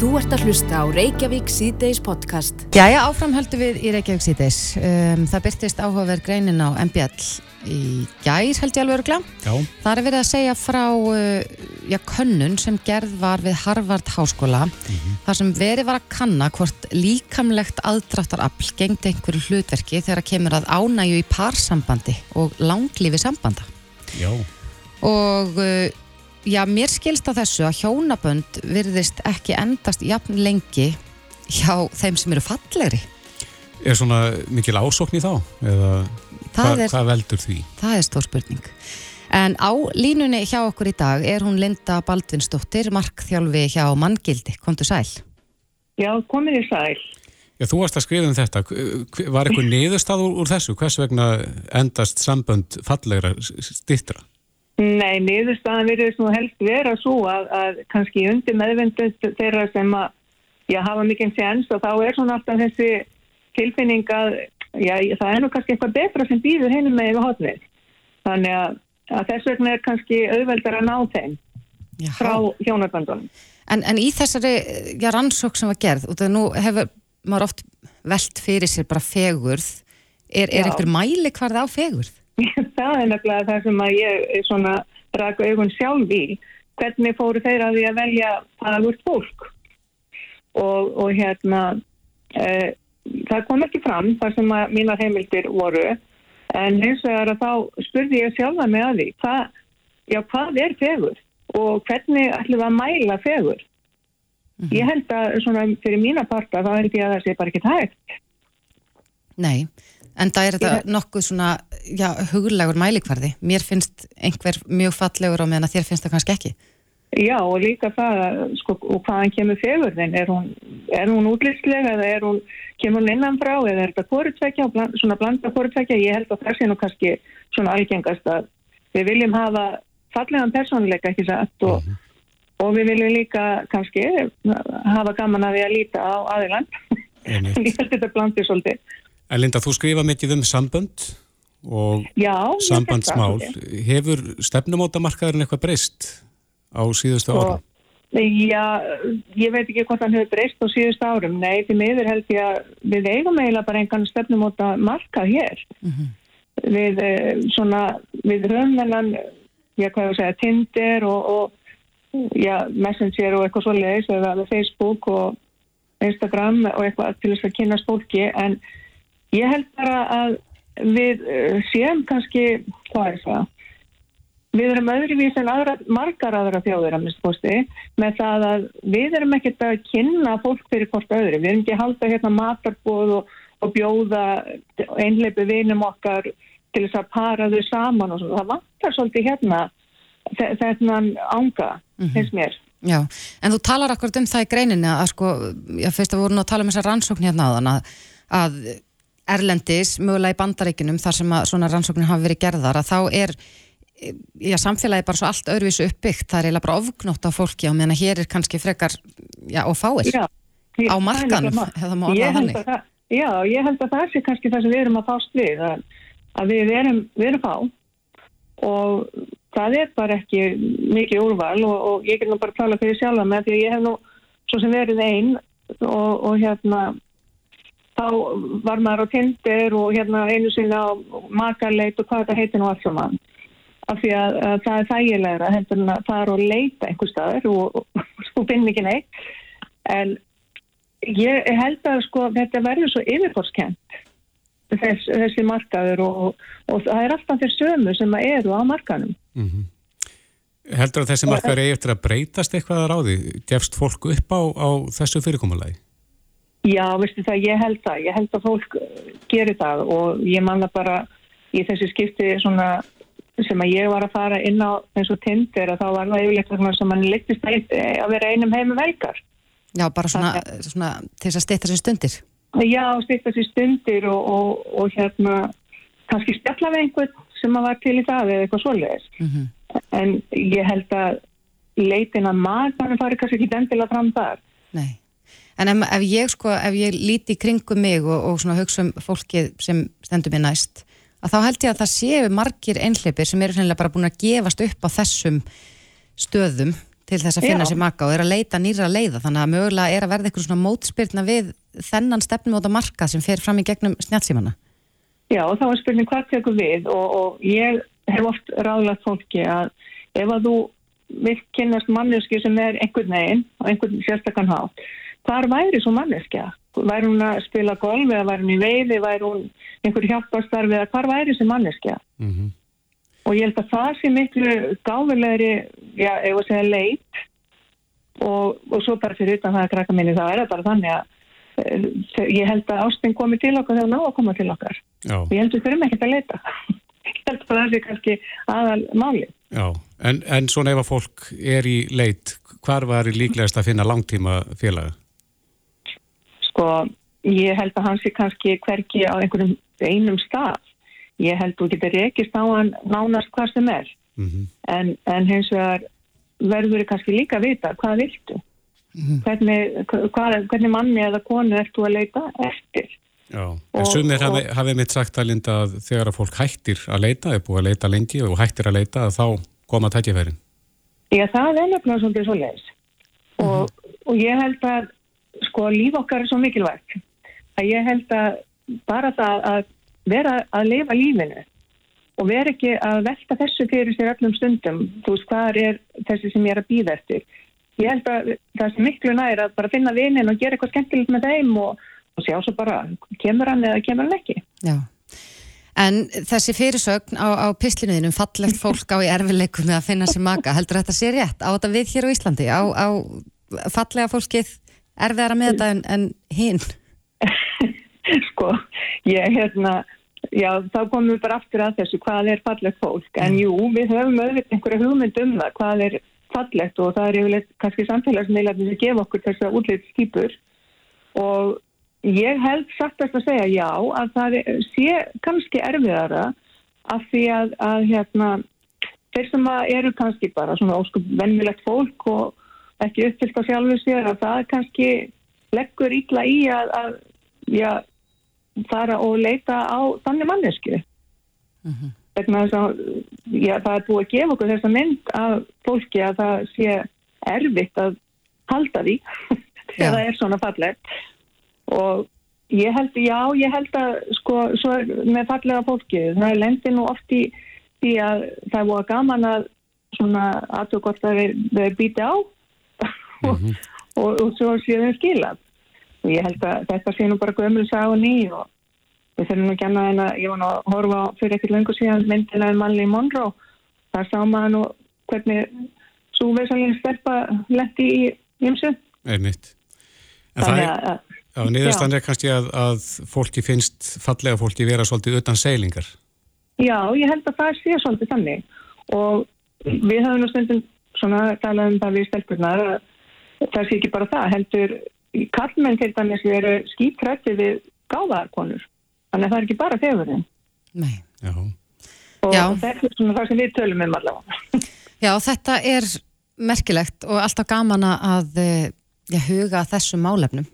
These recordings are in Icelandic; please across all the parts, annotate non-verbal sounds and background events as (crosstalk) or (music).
Þú ert að hlusta á Reykjavík C-Days podcast. Jæja, áframhöldu við í Reykjavík C-Days. Um, það byrtist áhugaverð greinin á MBL í gær, held ég alveg örugla. Já. Það er verið að segja frá uh, já, könnun sem gerð var við Harvard Háskóla, þar sem verið var að kanna hvort líkamlegt aðdráttarafl gengdi einhverju hlutverki þegar að kemur að ánægju í parsambandi og langlífi sambanda. Já. Og uh, já, mér skilst á þessu að hjónabönd virðist ekki endast jafn lengi hjá þeim sem eru fallegri. Er svona mikil ásókn í þá? Eða Það hva, hvað veldur því? Það er stór spurning. En á línunni hjá okkur í dag er hún Linda Baldvinsdóttir, markþjálfi hjá Manngildi. Komdu sæl. Já, komið í sæl. Já, þú varst að skrifa um þetta. Var eitthvað niðurstað úr, úr þessu? Hvers vegna endast sambönd fallegra stittra? Nei, niðurstaðan virðist nú helst vera svo að, að kannski undir meðvendu þeirra sem að já, hafa mikinn séns og þá er svona alltaf þessi tilfinning að já, það er nú kannski eitthvað betra sem býður hennum með yfir hotnið. Þannig að, að þess vegna er kannski auðveldar að ná þeim Já. frá hjónaböndunum. En, en í þessari já, rannsók sem var gerð, og það nú hefur maður oft velt fyrir sér bara fegurð, er, er einhver mæli hvarð á fegurð? Það er nefnilega það sem að ég svona rak augun sjálf í. Hvernig fóru þeir að því að velja fagurt fólk? Og, og hérna e, það kom ekki fram þar sem að mínar heimildir voru. En hins vegar að þá spurði ég sjálfa mig að því hvað, já, hvað er fegur? Og hvernig ætlum við að mæla fegur? Ég held að svona fyrir mína parta þá held ég að það sé bara ekki hægt. Nei, en það er þetta nokkuð svona, já, huglegur mælikvarði. Mér finnst einhver mjög fallegur á meðan að þér finnst það kannski ekki. Já, og líka það, sko, og hvaðan kemur fegurðin? Er hún, er hún útlýslega eða er hún, kemur hún innanfrá eða er þetta kórutvekja, svona blanda kórutvekja? Ég held að það sé nú kannski svona algengast að við viljum hafa fallegan persónuleika, ekki satt, og, og við viljum líka kannski hafa gaman að því að líta á aðiland. (laughs) Ég held að þetta blandi svolítið. En Linda, þú skrifa mikið um sambönd og Já, ég sambandsmál. svolítið. Hefur stefnumótamarkaðurinn eitthvað breyst á síðustu Og, árum? já, ég veit ekki hvort hann hefur breyst á síðust árum. Nei, því miður held ég að við eigum eiginlega bara engan stefnum móta markað hér. Við, eh, svona, við höfum þennan, já, hvað ég að segja, Tinder og, og já, Messenger og eitthvað svoleiðis eða Facebook og Instagram og eitthvað til þess að kynast fólki en ég held bara að við eh, séum kannski, hvað er það? Við erum öðruvís en aðra, margar aðra þjóðir að minnst posti með það að við erum ekkert að kynna fólk fyrir hvort öðru. Við erum ekki að halda hérna matarbóð og, og bjóða einleipi vinum okkar til þess að para þau saman og svona. Það vantar svolítið hérna þe- þennan ánga, finnst mér. Já, en þú talar akkurat um það í greininni að sko, já, fyrst að voru nú að tala um þessar rannsókn hérna áðan að, að Erlendis, mögulega í bandaríkinum þar sem að svona rannsóknir hafa verið gerðar að þá er, já, samfélagi bara svo allt öðruvísu uppbyggt, það er eiginlega bara ofgnótt á fólki á meðan að hér er kannski frekar, já, og fáir Já, á er markanum, eða má orða það, já, ég held að það sé kannski það sem við erum að fást við, að, að við erum, við erum fá. Og það er bara ekki mikið úrval og, og ég get nú bara að tala fyrir sjálfa með því að ég hef nú svo sem verið einn og, og hérna þá var maður á Tinder og hérna einu sinna á makarleit og hvað þetta heitir nú allt saman af því að, að það er þægilegra heldur en að fara og leita einhver staðar og, og finn ekki neitt en ég held að sko þetta verður svo yfirborskent þess, þessi markaður og, og það er alltaf þeir sömu sem að eru á markanum Heldur að þessi markaður eigi eftir að breytast eitthvað að ráði? Gefst fólk upp á, á þessu fyrirkomulagi? Já, veistu það, ég held það. Ég held að fólk eh, gerir það og ég manna bara í þessi skipti svona sem að ég var að fara inn á eins og Tinder að þá var það yfirleitt sem mann lyktist að vera einum heim með velgar. Já, bara svona, svona til þess að stýtta sér stundir. Já, styrta sér stundir og, og, og hérna kannski spjalla við einhvern sem að var til í það eða eitthvað svoleiðis. Mhm. En ég held að leitin að maður fari kannski ekki endilega fram þar. Nei. En ef, ef ég sko, ef ég líti kringum mig og, og svona hugsa um fólkið sem stendur mér næst, að þá held ég að það séu margir einhleipir sem eru sennilega bara búin að gefast upp á þessum stöðum til þess að finna Já. sér maka og er að leita nýra leiða þannig að mögulega er að verða eitthvað svona mótspyrna við þennan stefnum á marka sem fer fram í gegnum snjálfsímana. Já, og þá er spurning hvað tekur við og, og ég hef oft ráðlagt fólki að ef að þú vilt kynast manneski sem er einhvern veginn og einhvern sérstakann hátt, hvar væri svo manneskja? Væri hún að spila golf eða væri hún í veiði, væri hún einhver hjálparstarfi eða hvar væri þessi manneskja? Mm Og ég held að það sé miklu gáfilegri, já, ef að segja leit og, og svo bara fyrir utan það að krakka minni þá er það bara þannig að eh, ég held að ástin komi til okkar þegar hún á að koma til okkar. Já, ég held að við þurfum ekkert að leita. (laughs) ég held að það sé kannski aðal máli. já. En, en svona ef að fólk er í leit, hvar var líklegast að finna langtíma félaga? Sko, ég held að hann sé kannski hverki á einhverjum einum stað. Ég held að þú getur rekist á hann nánast hvað sem er. Mm En, en hins vegar verður þið kannski líka að vita hvað viltu. Hvernig, hvað, hvernig manni eða konu ert þú að leita eftir? Já, en sumir og- hafi, mitt sagt að linda að þegar að fólk hættir að leita, er búið að leita lengi og hættir að leita, að þá koma tækifærin. Já, það er nefnilega svolítið svo leiðis. Og, og ég held að, sko, líf okkar er svo mikilvægt. Að ég held að bara það að vera að lifa lífinu og vera ekki að velta þessu fyrir sér öllum stundum. Þú veist, hvað er þessi sem ég er að býða eftir? Ég held að það sem miklu nær að bara finna vinin og gera eitthvað skemmtilegt með þeim og, og sjá svo bara, kemur hann eða kemur hann ekki? Já. En þessi fyrirsögn á, á pislinuðinum fallegt fólk á í erfileikum með að finna sér maka, heldur þetta sé rétt á þetta við hér á Íslandi, á, á fallega fólkið erfiðara með þetta en, en hinn? (laughs) sko, ég hérna já, þá komum við bara aftur að þessu hvað er fallegt fólk, en jú, við höfum auðvitað einhverja hugmynd um það, hvað er fallegt og það er yfirleitt kannski samfélagsmiðlarnir sem gefa okkur þessa útlýtt og ég held sattast að segja já, að það er, sé kannski erfiðara af því að, að hérna, þeir sem að eru kannski bara svona óskup vennilegt fólk og ekki uppfyllt á sjálfu sér að það kannski leggur ítla í að, að já, fara og leita á þannig mannesku. Vegna þess að já, það er búið að gefa okkur þessa mynd af fólki að það sé erfitt að halda því (laughs) þegar það er svona fallegt. Og ég held, já, ég held að sko, svo er með fallega fólki það er lendir nú oft í því að það er búið gaman að svona það er, er býti á og, og, og svo séu þeim skilað. Og ég held að þetta sé nú bara gömul sá ný og við þurfum nú annað en að ég var nú að horfa á fyrir ekkert löngu síðan myndina um Manli Monroe. Þar sá maður nú hvernig svo veðsalinn stelpa letti í ymsu Einmitt. En það er, að, niðurstand er kannski að, að fólki finnst fallega fólki vera svolítið utan seilingar. Já, ég held að það sé svolítið þannig. Og við höfum stundum svona talað um það við stelpurnar að það sé ekki bara það, heldur kallmenn til dæmis eru skítrætti við gáðarkonur þannig að það er ekki bara fegurinn Nei. Já. og Já. þetta er svona það sem við tölum um allavega (laughs) Já, þetta er merkilegt og alltaf gaman að eh, já, huga að þessum málefnum.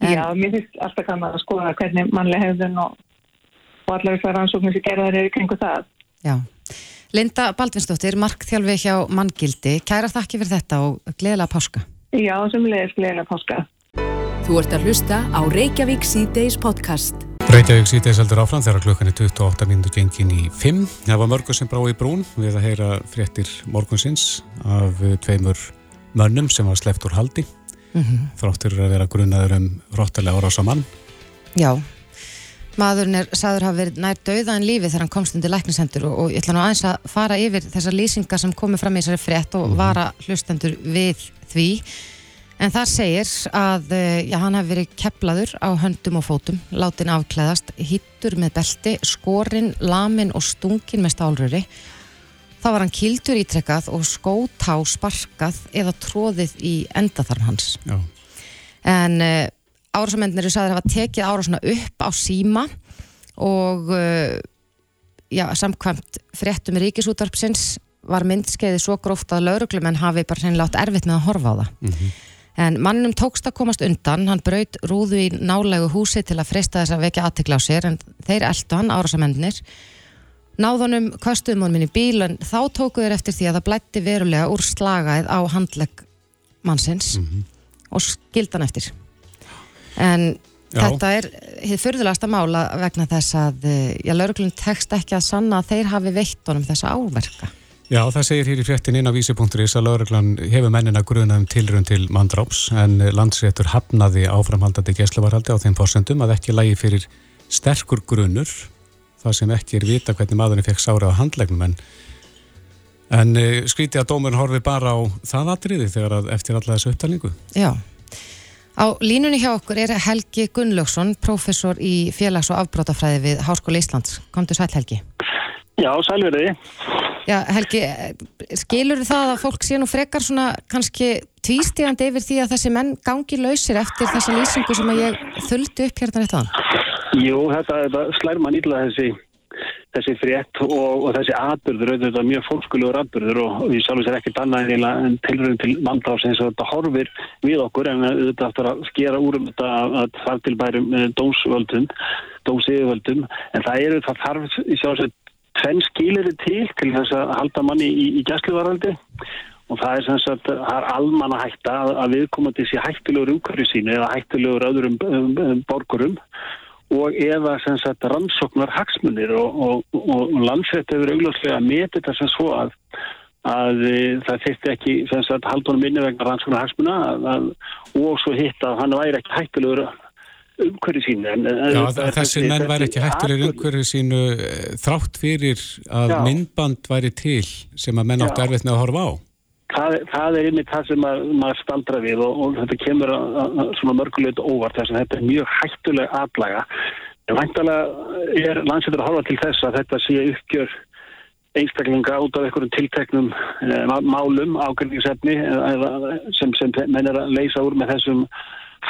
En- Já, mér finnst alltaf gaman að skoða hvernig mannlega hefðun og, og allar þessar rannsóknir sem gerðar eru kringu það Já. Linda Baldvinsdóttir, markþjálfi hjá Manngildi, kæra þakki fyrir þetta og gleðilega páska. Já, sem leiðis gleðilega páska Þú ert að hlusta á Reykjavík C-Days podcast. Reykjavík sýtið heldur áfram þegar klukkan er 28 mínútur gengin í 5. Það var mörgur sem brá í brún við að heyra fréttir morgunsins af tveimur mönnum sem var sleppt úr haldi. Þráttur að vera grunnaður um róttalega árás á mann. Maðurinn er sagður hafa verið nær dauða en lífi þegar hann komst undir læknisendur og, og ég ætla nú aðeins að fara yfir þessar lýsingar sem komu fram í þessari frétt og vara hlustendur við því. En þar segir að eh, já, hann hafi verið keplaður á höndum og fótum, látin afklæðast, hittur með belti, skorinn, lamin og stungin með stálröri. Þá var hann kildur ítrekkað og skótá sparkað eða tróðið í endaþarm hans Já. en uh, árásamennir eru sagðir að hafa tekið árásuna upp á síma og uh, já, samkvæmt fréttum ríkisútvarpsins var myndskeiði svo gróft að lauruglumenn hafi bara sennilega átt erfitt með að horfa á það. En mannum tókst að komast undan hann braut rúðu í nálegu húsi til að freysta þess að vekja aðtikla á sér en þeir eldu hann árásamennir náðunum köstuðum honum inn í bíl en þá tóku þeir eftir því að það blætti verulega úr slagaðið á handlegg mannsins og skildan eftir en Já. þetta er hefur fyrðulegasta mála vegna þess að eh, já, lauruglun tekst ekki að sanna að þeir hafi veitt honum þessa áverka Já, það segir hér í fréttin inn á vísi.is að lauruglan hefur mennina grunað um tilrun til mandráps en landsréttur hafnaði áframhaldandi gesluvarhaldi á þeim fórsendum að ekki lægi fyrir sterkur grunur það sem ekki er vita hvernig maðurinn fekk sára á handlegnum en, en eh, skrítið að dómurinn horfi bara á það atriði þegar að eftir alla þessu upptalningu. Já. Á línunni hjá okkur er Helgi Gunnlaugsson, prófessor í félags- og afbrótafræði við Háskóla Íslands. Komdu sæl Helgi. Já, sælverði. Já, Helgi, skilur það að fólk sé nú frekar svona kannski tvístígandi yfir því að þessi menn gangi lausir eftir þessa lýsingu sem að ég þuldi upp hérna rétt á hann? Jú, þetta, þetta slær mann illa þessi, þessi frétt og, og þessi atbyrður, þetta er mjög fólkskulegur atbyrður og við sjálfum sér ekkert annað en tilröðum til mandráfs eins og þetta horfir við okkur en þetta aftur að skera úr um þetta að þar til bærum dómsvöldum, dómsiðvöldum en það eru það þarf í sjálfsveit tvenn skilir til til þess að halda manni í, í gæsluvaraldi og það er sem sagt, það er almanna hætta að, að viðkomandi sé hættilegur umhverju sínu eða hættilegur öðrum um, um, borgurum og eða sem sagt rannsóknar hagsmunir og, og, og, landsrætt hefur augljóslega metið þetta sem svo að að e, það þyrfti ekki sem sagt haldunum minni vegna rannsóknar hagsmuna að, að, og svo hitt að hann væri ekki hættilegur umhverju sínu en, Já, að þessi menn væri ekki hættilegur umhverju sínu eh, þrátt fyrir að Já. myndband væri til sem að menn áttu Já. erfitt með að horfa á. Það, það er einmitt það sem að, maður staldra við og, og þetta kemur að, að, svona mörgulegt óvart þess að þetta er mjög hættuleg atlaga. En væntalega er landsettur að horfa til þess að þetta sé uppgjör einstaklinga út af einhverjum tilteknum e, málum, ágrinningsefni eða sem, sem menn er að leysa úr með þessum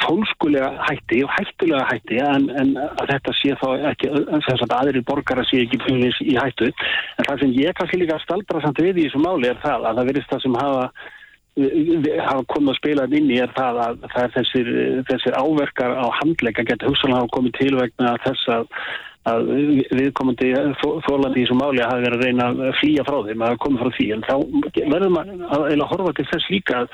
fólkskulega hætti og hættulega hætti en, en þetta sé þá ekki þess að aðrir borgara sé ekki búinins í hættu. En það sem ég kannski líka staldra samt við í þessu máli er það að það verðist það sem hafa hafa komið að spila inn í er það að það er þessir, þessir áverkar á handleika getur hugsanlega hafa komið til vegna þess að að viðkomandi þólandi í þessu máli hafi verið að reyna að flýja frá þeim að koma frá því. En þá verður maður að horfa til þess líka að,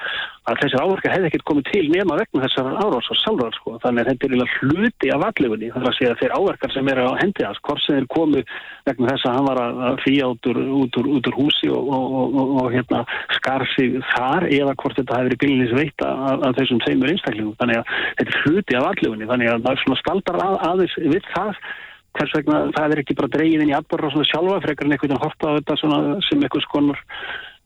að þessir áverkar hefði ekkert komið til nema vegna þessar árás og sálrar sko. þannig að þetta er eiginlega hluti af allegunni það er að segja að þeir áverkar sem eru á hendi hans hvort sem þeir komu vegna þess að hann var að flýja út úr, út úr, út úr húsi og, og, og, og hérna, skar sig þar eða hvort þetta hefði verið bílinis veita af, af þessum þeimur einstaklingum. Þannig að þetta er hluti af allegunni þannig að það er hvers vegna það er ekki bara dreigin inn í atbörra svona sjálfa frekar en veginn horta á þetta sem einhvers konar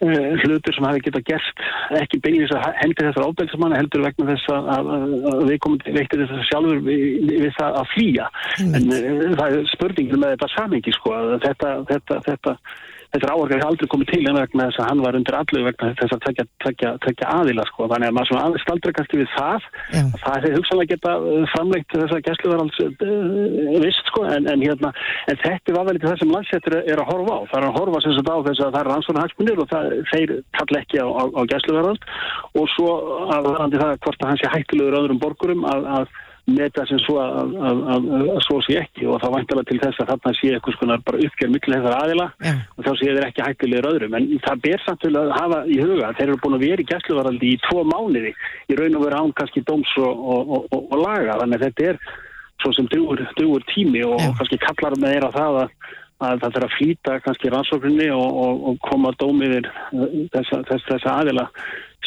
uh, hlutur sem hafi geta gerst ekki beinir þess að hendi þessar ábælsmanna heldur vegna þess að, að, að við komum veitir þess að sjálfur við, við það að flýja. En uh, það er spurningin með þetta samingi sko þetta, þetta, þetta Þetta áorgar hefur aldrei komið til en vegna þess að hann var undir allu vegna þess að tvekja, tvekja, tvekja aðila sko. Þannig að maður svona aðeins staldra kannski við það. Já. Það er hugsanlega geta uh, framleitt þess að gæsluveralds uh, vist sko. En, en, hérna, en þetta var vel ekki það sem landsettur er að horfa á. Það er að horfa sem sagt á þess að það er rannsvona hagsmunir og það, þeir kalla ekki á, á, á gæsluverald og svo að það hvort að hann sé hættulegur öðrum borgurum að, að meta sem svo að, að, að, að svo sé ekki og það væntalega til þess að þarna sé eitthvað skonar bara uppgjör miklu þessar aðila Já. og þá sé þeir ekki hættilegur öðrum en það ber samt til að hafa í huga þeir eru búin að vera í gæsluvaraldi í tvo mánuði í raun og vera án kannski dóms og, og, og, og, laga þannig að þetta er svo sem dugur, dugur tími og Já. kannski kallar með þeirra það að að það þarf að flýta kannski rannsókninni og, og, og koma að dómi yfir uh, þessa, þessa, þessa aðila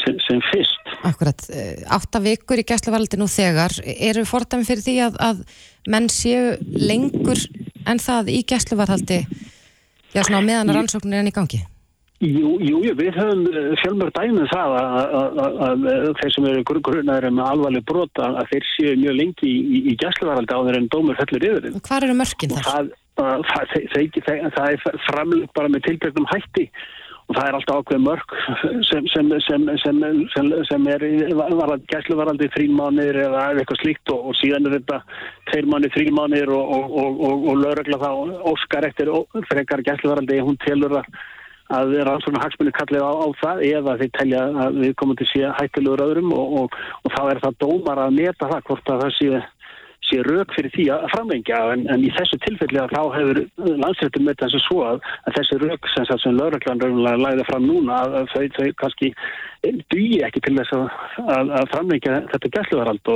sem, sem fyrst. Akkurat, eh, átta vikur í gæsluvaraldi nú þegar, eru fordæmi fyrir því að, að menn séu lengur en það í á meðan að rannsóknir er enn í gangi? Jú, jú, við höfum fjölmör dæmið það að, þeir sem eru grunnæður með alvarleg brota að þeir séu mjög lengi í, í, í gæsluvaraldi á þeir en dómur fellur yfir. Hvar eru mörkin Og þar? það, að, það, það, það, það er framlegt bara með tilbyrgum hætti. Og það er alltaf ákveð mörg sem, sem, sem, sem, er varald, gæsluvaraldi þrín mánir eða eitthvað slíkt og, og síðan er þetta tveir mánir, þrín mánir og, og, og, lögregla þá óskar eftir frekar gæsluvaraldi hún telur að að rannsóknar hagsmunni kallið á, á það eða þeir telja að við komum til sé hættilegur öðrum og, og, og þá er það dómar að meta það hvort að það sé sé rauk fyrir því að framlengja en, en í þessu tilfelli að þá hefur landsréttum með þessu svo að, að þessi rauk sem, sem raunlega læði fram núna að þau, þau kannski dugi ekki til þess að, að framlengja þetta gæsluvarald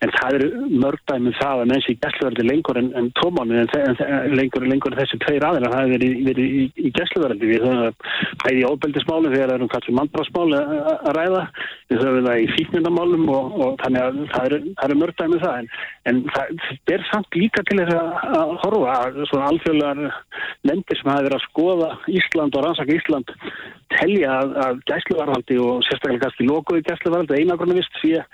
en það eru mörgdæmið það að menns í gæsluvaraldi lengur en, en tómánu en, en lengur, lengur þessi tveir aðeina það hefur verið, verið í, í gæsluvaraldi við höfum það í óbeldismáli þegar það eru kannski mandbrásmáli að ræða. Við höfum það í fíknindamálum og, og þannig að það eru, eru mörgdæmið það. En, en það er samt líka til þess að horfa að svona alþjóðlegar lendir sem hafa verið að skoða Ísland og rannsaka Ísland telja að, að gæsluvaraldi og sérstaklega kannski lokuði gæsluvaraldi einagrunni vist fyrir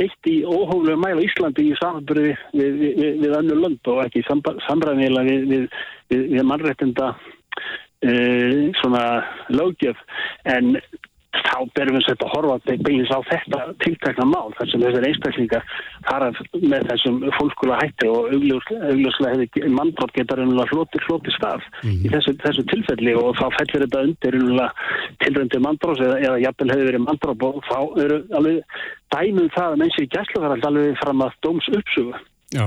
eitt í óhóflegu mæla Íslandi í samanbyrði við, við, við, við önnur lönd og ekki samræðilega við mannrættinda e, svona lögjöf en þá berum við að horfa beins á þetta tiltakna mál þar sem þessar einstaklingar farað með þessum fólkskóla hætti og augljóslega mannbrótt getur hloti, hloti stað mm. í þessu, þessu tilfelli og þá fellur þetta undir tilröndi mannbrótt eða, eða jafnvel hefur verið mannbrótt og þá eru alveg dæmum það að mennsi í gæsluverðald alveg fram að dóms uppsugu Já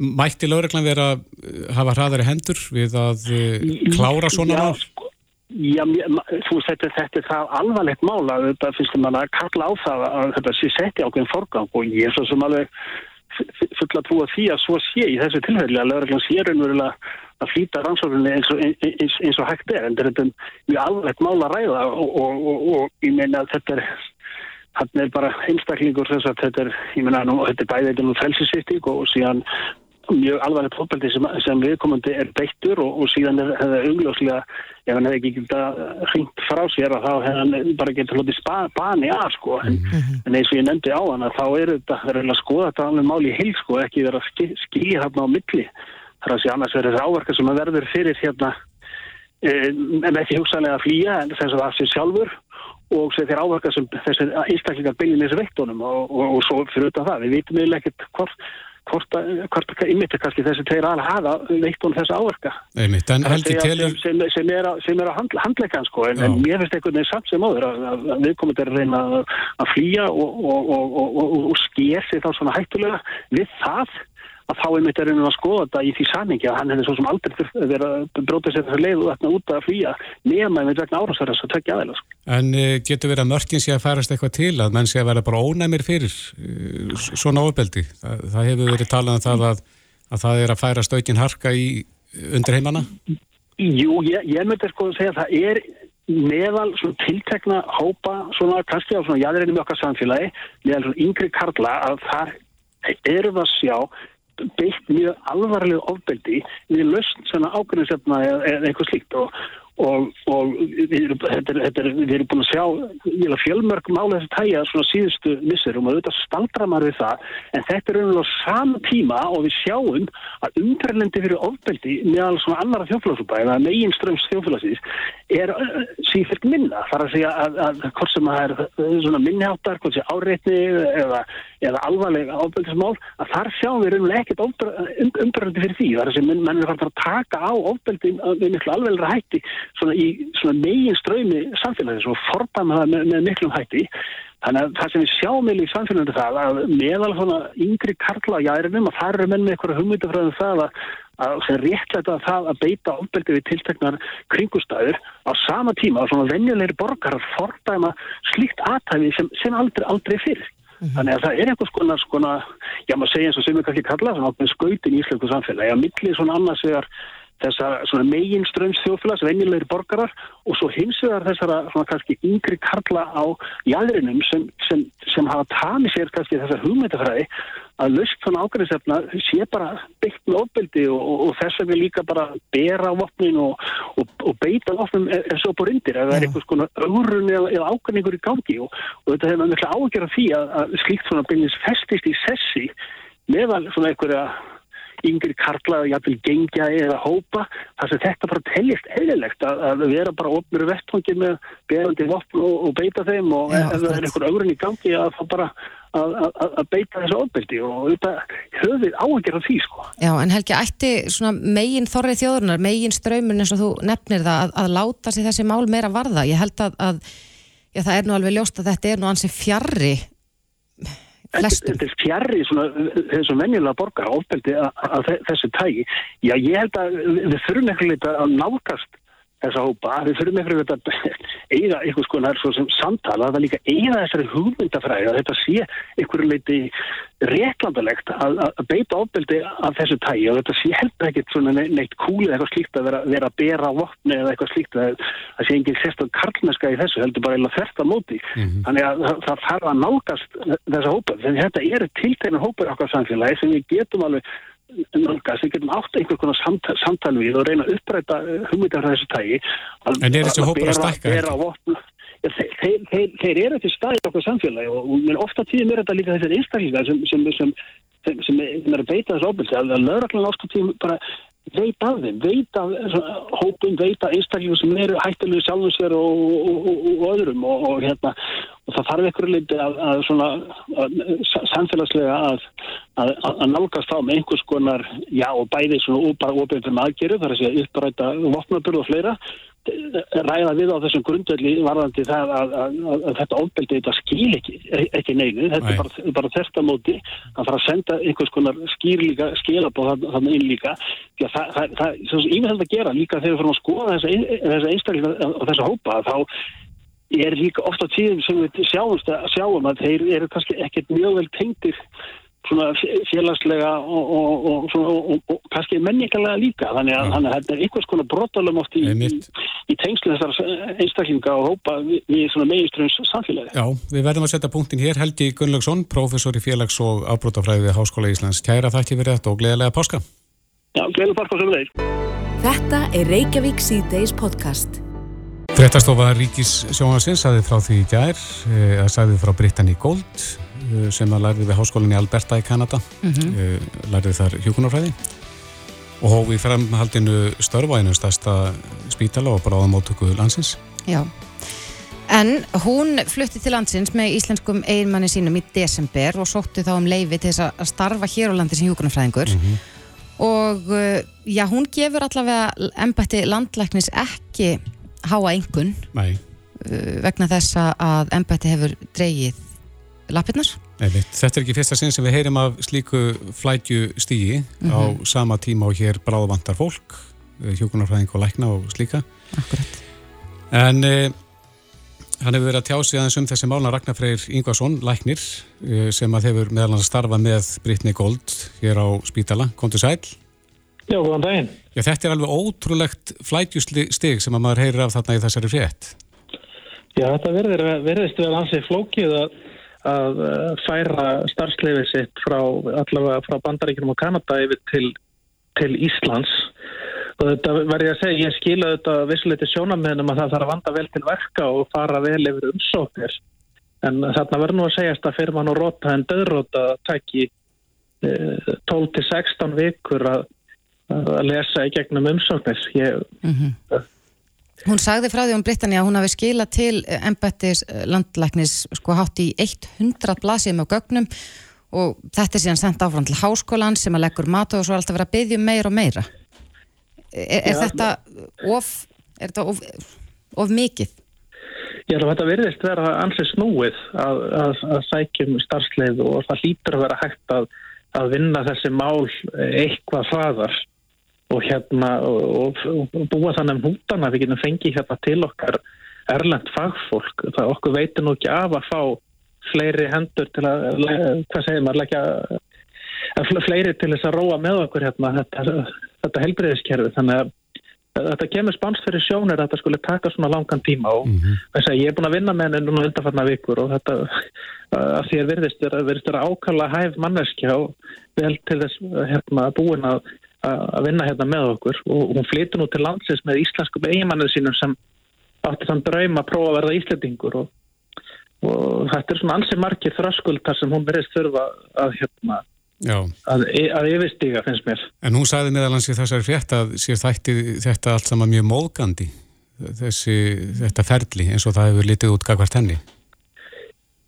Mætti lögreglan vera að hafa hraðari hendur við að eh, klára svona mál? Já, þú veist, þetta, það alvarlegt mála, þetta finnst mann að kalla á það að þetta sé setti ákveðin forgang og ég er svo sem alveg fulla að trúa því að svo sé í þessu tilfelli að lögreglan sé raunverulega að flýta rannsókninni eins, eins, eins og hægt er, en þetta er mjög alvarlegt mála að ræða og, og, og, og ég meina að þetta er hann er bara einstaklingur þess að þetta er, ég meina, nú, þetta er bæðið um frelsisvittík og síðan mjög alvarlega prófbaldi sem, sem viðkomandi er beittur og, og síðan er það augljóslega ef hann hefði ekki getað hringt frá sér að þá hefði hann bara getið hlutið bani að sko. En, mm -hmm. en eins og ég nefndi á hann að þá er þetta verið að skoða þetta alveg máli í heil sko ekki verið að skýja þarna á milli. Þar að sé annars verið ráverka sem að verður fyrir hérna e, en ekki hugsanlega að flýja en þess að það sé sjálfur og sér þeir áverka sem þessir einstaklingar bylgin þessu vektunum og, og, og svo fyrir þetta það, við vitum eiginlega ekkert hvort hvort að ymmit er kannski þessi tveir aðal hafa veikt hún þessu áverka. Einmitt, telur... sem, sem er að, að handla, handleika sko, en, en mér finnst einhvern veginn samt sem áður að, að viðkomandi er að reyna að flýja og, og, og, og sker sig þá svona hættulega við það að þá er mitt er einhvern veginn að skoða þetta í því samingi að hann hefði svo sem aldrei verið að bróta sér þessu leið og þarna út að flýja nema með vegna árásverðast að tökja aðeins. Sko. En uh, getur verið að mörgin sé að færast eitthvað til að menn sé að vera bara ónæmir fyrir uh, svona ofbeldi? Það, það hefur verið talað um það að, að það er að færa stökin harka í undir heimana? Jú, ég, ég myndi sko að segja að það er meðal svona tiltekna hópa svona kannski á svona jæðurinnum okkar samfélagi meðal svona yngri karla að það eru það sjá beitt mjög alvarlega ofbeldi við löst svona ákveðinsefna eða eitthvað slíkt. Og, og, og við, þetta er, þetta er, við erum búin að sjá fjölmörg mála þessi tæja svona síðustu misserum og auðvitað staldra maður við það. En þetta er umhverfið á sama tíma og við sjáum að umtræðlendi fyrir ofbeldi meðal svona annara þjófélagsúpa eða megin ströms þjófélagsís er síðan minna. Þar að segja að, að, hvort sem það er svona minniháttar, hvort sem áreitni eða, eða alvarlega ofbeldismál að þar sjáum við umhverfið ekkert umtræðlendi fyrir því. Þar að segja menn er að taka á ofbeldi með miklu alveglega hætti svona í svona megin ströymi samfélagis og fordama það með, með miklum hætti þannig að það sem við sjáum í samfélaginu það að meðal svona yngri karla á jærinum að það eru menn með eitthvað hugmyndafræðum það að, að sem réttlæta það að beita ofbeldi við tilteknar kringustæður á sama tíma og svona venjulegri borgar að fordama slíkt aðtæfi sem, sem aldrei, aldrei fyrir. Mm -hmm. Þannig að það er einhvers konar svona, já maður segja eins og sem við kannski kalla svona ákveðin skautin í Ísleiku samfélagi að milli svona annars vegar þessar megin ströms þjóðfélags, venjulegri borgarar og svo hins vegar þessara svona kannski yngri karla á jæðrinum sem, sem, sem hafa tamið sér kannski þessar hugmyndafræði að löst svona ákveðisefna sé bara beitt með ofbeldi og, og, og þess að við líka bara bera vopnin og, og beita vopnum er svo búin undir að það er einhvers konar ögrun eða, eða ákveðningur í gangi og þetta hefur miklu ágjörð af því að, að slíkt svona beinins festist í sessi meðal svona einhverja yngri karla að jæfnvel gengja eða hópa þar sem þetta bara teljist eðlilegt að, að vera bara ofnur vettvangi með berandi vopn og, og beita þeim og Já, ef það er einhver ögrun í gangi að það bara að, að, að beita þessu ofbeldi og þetta höfið áhengjur af því sko. Já en Helgi, ætti svona megin þorrið þjóðurnar, megin ströymur eins og þú nefnir það að láta sig þessi mál meira varða, ég held að já, það er nú alveg ljóst að þetta er nú ansið fjarrri Flestum. Þetta er fjarrri þessum venjulega borgar ofbeldi að þessu tægi. Já, ég held að við þurfum eitthvað að nálgast þessa hópa, við fyrir með fyrir þetta eiga eitthvað sko nær svo sem samtala það líka eiga þessari hugmyndafræði að þetta sé einhverju leiti réttlandalegt að, að beita ofbeldi af þessu tægi og þetta sé heldur ekkit svona neitt kúlið eitthvað slíkt að vera, vera að bera vopni eða eitthvað slíkt að það sé enginn sérstaklega karlneska í þessu heldur bara eða þerta móti mm -hmm. þannig að það, það þarf að nálgast þessa hópa, þannig að þetta eru tiltegna hópar okkar samfélagi sem við getum alveg nálgast, við getum átt einhvern konar samtal, samtal við og reyna að uppræta uh, hugmyndar þessu tægi En er þessi hópar að stakka? Ja, þeir, þeir, þeir, þeir eru til staði okkur samfélagi og, og ofta tíðum er þetta líka þessir einstaklingar sem, sem, sem, sem er að beita þessu ofbildi að lögraklan ofta tíðum bara veit af þeim, veit af hópum, veit af einstaklingum sem eru hættilegu sjálfum sér og, og, og, og öðrum og hérna og það þarf ykkur leiti að, að svona að, samfélagslega að, að nálgast á með einhvers konar já og bæði svona bara óbyrgum aðgeru þar að segja uppræta vopnaburð og fleira ræða við á þessum grundvelli varðandi það að, að, að, að þetta ofbeldi þetta skil ekki, ekki neinu þetta Nei. er bara, bara þetta móti að fara að senda einhvers konar skýrlíka skilabóð þannig inn líka því að það, það, það, það er yfirhald að gera líka þegar við fyrir að skoða þessa, þessa einstaklega og þessa hópa þá er líka ofta tíðum sem við sjáumst að sjáum að þeir eru kannski ekkert mjög vel tengtir svona félagslega og, og, og, og kannski menningarlega líka þannig að, þannig að þetta er einhvers konar brotalum oft í, í, í tengslu þessar einstaklinga og hópa við, við svona meginströms samfélagi. Já, við verðum að setja punktin hér Helgi Gunnlaugsson, professor í félags- og afbrótafræði við Háskóla Íslands. Kæra þakki fyrir þetta og gleðilega páska. Já, gleðilega páska sem leir. Þetta er Reykjavík C-Days podcast. Frettastofa Ríkis sjónasins saði frá því í gær, eh, að saði frá Brittany Gold sem að lærði við háskólinni Alberta í Kanada mm -hmm. lærði þar hjókunarfræði og hófi fremhaldinu störvæðinu stærsta spítala og bráðamótöku landsins Já, en hún flutti til landsins með íslenskum einmanni sínum í desember og sótti þá um leifi til þess að starfa hér á landi sem hjókunarfræðingur mm -hmm. og eh, já, hún gefur allavega ennbætti landlæknis ekki háa engun Nei. vegna þess að ennbætti hefur dreyið lappirnar. Þetta er ekki fyrsta sinn sem við heyrim af slíku flætju stígi mm -hmm. á mhm. sama tíma og hér bráðvantar fólk, eh, hjókunarfræðing og lækna og slíka. Akkurat. En eh, hann hefur verið að tjá sig aðeins um þessi málna Ragnar Freyr Ingvarsson, læknir, eh, sem að hefur meðal hans starfa með Brittany Gold hér á Spítala. Kontur sæl? Já, góðan daginn. Já, þetta er alveg ótrúlegt flætjustig sem að maður heyrir af þarna í þessari frétt. Já, þetta verðist vel ansið flókið að að eh, færa starfsleifið sitt frá frá bandaríkjum og Kanada yfir til, til Íslands. Og þetta verður ég að segja, ég skila þetta vissuleiti sjónamennum að það þarf að vanda vel til verka og fara vel yfir umsóknir. En þarna verður nú að segjast að fyrir mann og róta en döðróta tæki 12-16 eh, vikur að, að lesa í gegnum umsóknir. Ég mm -hmm. Hún sagði frá því um Britanni að hún hafi skila til embættis landlæknis sko hátt í 100 blasið með gögnum og þetta er síðan sendt áfram til háskólan sem að leggur mat og svo er alltaf verið að byggja um meir og meira. Er, er þetta of, er þetta of, of mikið? Já, þetta verðist vera ansið snúið að, að, að sækjum starfsleið og það hlýtur að vera hægt að, að vinna þessi mál eitthvað hraðar og hérna og, og búa þannig um hútana við getum fengið hérna til okkar erlend fagfólk það okkur veitir nú ekki af að fá fleiri hendur til að hvað segir maður leggja fleiri til þess að róa með okkur hérna þetta, þetta helbriðiskerfi þannig að þetta kemur spánst fyrir sjónir að þetta skulle taka svona langan tíma og mm -hmm. þess að ég er búin að vinna með henni núna undanfarnar vikur og þetta að er virðist verið að ákalla hæf manneskja og vel til þess hérna búin að að vinna hérna með okkur og hún flytur nú til landsins með íslensku eiginmannið sínum sem átti þann draum að prófa að verða íslendingur og, og þetta er svona ansið margir þraskuldar sem hún verðist þurfa að hérna að, að yfirstíga finnst mér. En hún sagði meðalans í þessari frétt að sér þætti þetta allt saman mjög móðgandi þessi, þetta ferli eins og það hefur litið út gagvart henni.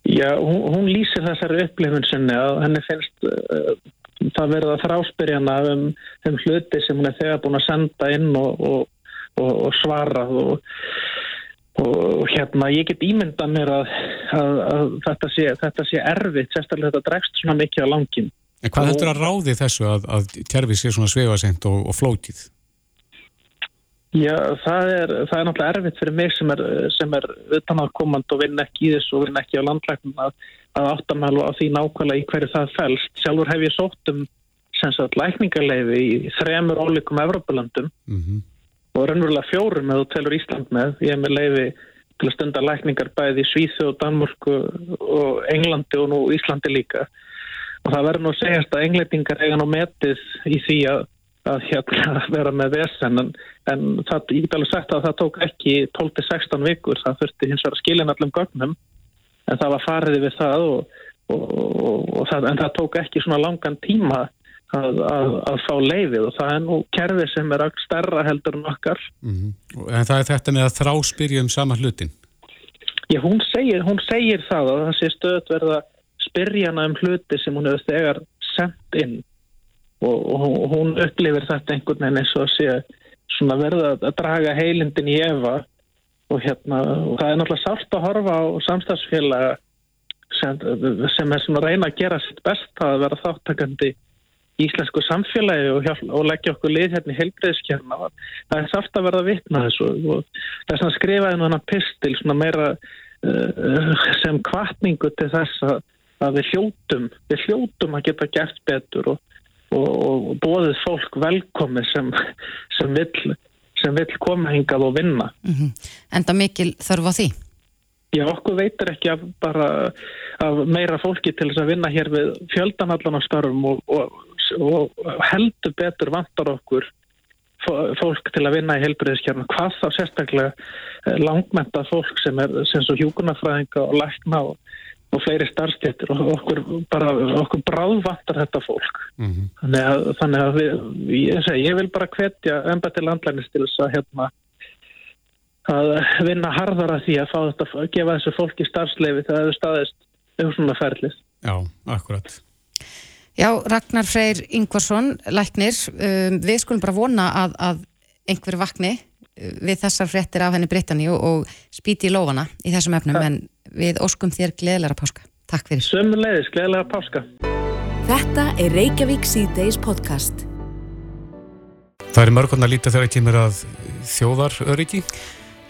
Já, hún, hún lýsir þessari upplifun sinni að henni finnst uh, það verða þráspyrjana um, um hluti sem hún er þegar búin að senda inn og, og, og, og svara og og hérna ég get ímynda mér að, að, að þetta, sé, þetta sé erfitt, sérstaklega þetta dregst svona mikið á langin. En hvað heldur að ráði þessu að, að kerfi sé svona sveifasend og, og flótið? Já, það er, það er náttúrulega erfitt fyrir mig sem er, sem er utanálkomand og vinn ekki í þessu og vinn ekki á landlæknum að, að áttamælu á því nákvæmlega í hverju það fælst. Sjálfur hef ég sótt um lækningarleifi í þremur ólíkum Evrópulandum mm -hmm. og raunverulega fjórum þú telur Ísland með. Ég hef með leifi til að stunda lækningar bæði í Svíþjóð, Danmurku og Englandi og nú Íslandi líka. Og það verður nú að segjast að englendingar eiga nú metið í því að að hérna (laughs) vera með vesen en, en það, ég get alveg sagt að það tók ekki 12-16 vikur, það þurfti hins vegar að skilja allum gögnum en það var fariði við það og, og, og það, en það tók ekki svona langan tíma að, að, að fá leifið og það er nú kerfi sem er öll stærra heldur en okkar mm -hmm. En það er þetta með að þráspyrja um sama hlutin? Já, hún segir, hún segir það að það sé stöðt verða spyrjana um hluti sem hún hefur þegar sendt inn og, og hún upplifir þetta einhvern veginn eins og að sé svona verða að draga heilindin í efa. Og hérna og það er náttúrulega sált að horfa á samstagsfélaga sem, sem er svona að reyna að gera sitt best að vera þáttakandi í íslensku samfélagi og, og leggja okkur lið hérna í heilbreyðskjarna það er sált að verða vitna þessu. Og það er svona skrifaði nú hann pistil svona meira uh, sem kvartningu til þess að, að við hljótum við hljótum að geta gert betur og og, og bóðið fólk velkomi sem, sem, vill, sem vill koma hingað og vinna. Mm -hmm. Enda mikil þörf á því? Já, okkur veitur ekki að bara að meira fólki til þess að vinna hér við fjöldanallan á starfum og, og, og heldur betur vantar okkur fólk til að vinna í helbriðiskjarnu. Hvað þá sérstaklega langmenta fólk sem er sem svo hjúkunarfræðinga og lækna og og fleiri starfstjættir og okkur bara, okkur bráðvattar þetta fólk. Mm -hmm. þannig að, þannig að við, ég, segi, ég vil bara hvetja ennbætti landlægnis til þess að hérna að vinna harðara því að fá þetta að gefa þessu fólki starfsleifi þegar það er staðist um svona ferlið. Já, akkurat. Já, Ragnar Freyr Ingvarsson læknir, um, við skulum bara vona að, að einhver vakni uh, við þessar frettir af henni Britanni og, og spýti í lofana í þessum efnum en við óskum þér gleðilega páska. Takk fyrir. Sömmulegis, gleðilega páska. Þetta er Reykjavík C-Days podcast. Það er mörgurna lítið þegar ekki mér að þjóðar öryggi?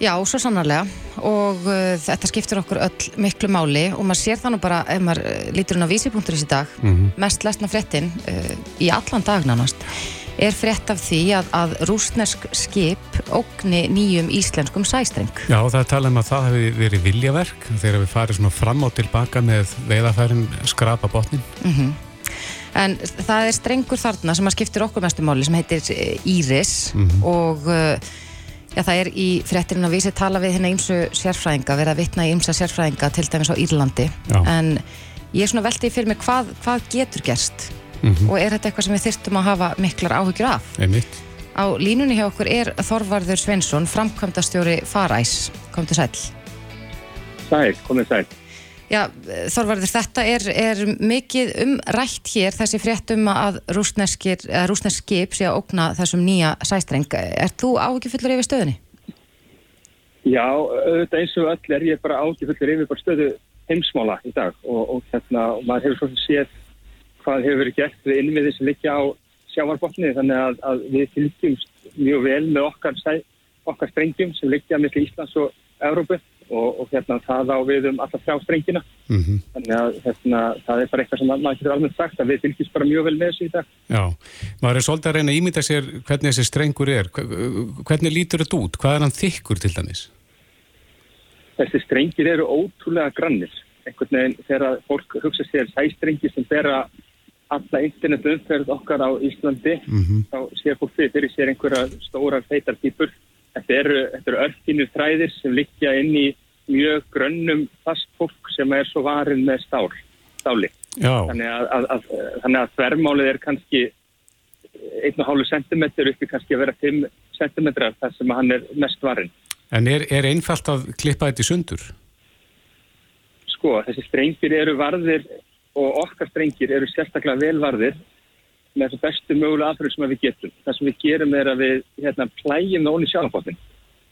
Já, svo sannarlega og uh, þetta skiptir okkur öll miklu máli og maður sér þannig bara ef maður uh, lítur hún á vísipunktur í þessi dag mm -hmm. mest lesna frettin uh, í allan dag nánast er frett af því að, að rúsnesk skip ógni nýjum íslenskum sæstreng. Já, það tala um að það hefði verið viljaverk þegar við farið svona fram og tilbaka með veiðafærin skrapa botnin. Mm -hmm. En það er strengur þarna sem að skiptir okkur mestu máli sem heitir eh, Íris mm -hmm. og eh, já, það er í frettirinn að vísi tala við hérna ímsu sérfræðinga, verða að vitna í ímsa sérfræðinga til dæmis á Írlandi. Já. En ég er svona veldið fyrir mig hvað, hvað getur gerst mm -hmm. og er þetta eitthvað sem við þyrstum að hafa miklar áhyggjur af Einmitt. á línunni hjá okkur er Þorvarður Svensson framkvæmdastjóri Faræs kom til sæl Sæl, komið sæl Já, Þorvarður, þetta er, er mikið umrætt hér þessi fréttum að rúsnesk skip sé að ógna þessum nýja sæstreng Er þú áhyggjufullir yfir stöðunni? Já, auðvitað eins og öll er ég bara áhyggjufullir yfir stöðu heimsmála í dag og, og hérna, maður hefur svona séð hvað hefur verið gert við innviði sem liggja á sjávarbotni þannig að, að við fylgjumst mjög vel með okkar, okkar strengjum sem liggja með Íslands og Európu og, og hérna það á við um alltaf þrjá strengina mm -hmm. þannig að hérna, það er bara eitthvað sem maður getur alveg sagt að við fylgjumst bara mjög vel með þessu í dag Já, maður er svolítið að reyna að ímynda sér hvernig þessi strengur er hvernig lítur þetta út? Hvað er hann þykkur til dæmis? Þessi strengir eru ótrúlega grannir einhvern veginn þegar fólk hugsa sér sæstrengi sem bera alla internetu umferð okkar á Íslandi mm -hmm. þá séu fólk fyrir fyrir sér einhverja stórar feitar týpur. Þetta eru, eru örfínir þræðir sem liggja inn í mjög grönnum fast fólk sem er svo varin með stál, stáli. Þannig að, að, að, þannig að þvermálið er kannski 1,5 cm uppi kannski að vera 5 cm þar sem hann er mest varin. En er, er einfalt að klippa þetta í sundur? Sko, þessi strengir eru varðir og okkar strengir eru sérstaklega velvarðir með þessu bestu mögulega aðfröð sem við getum. Það sem við gerum er að við hérna, plægjum það onni sjálfbóttin.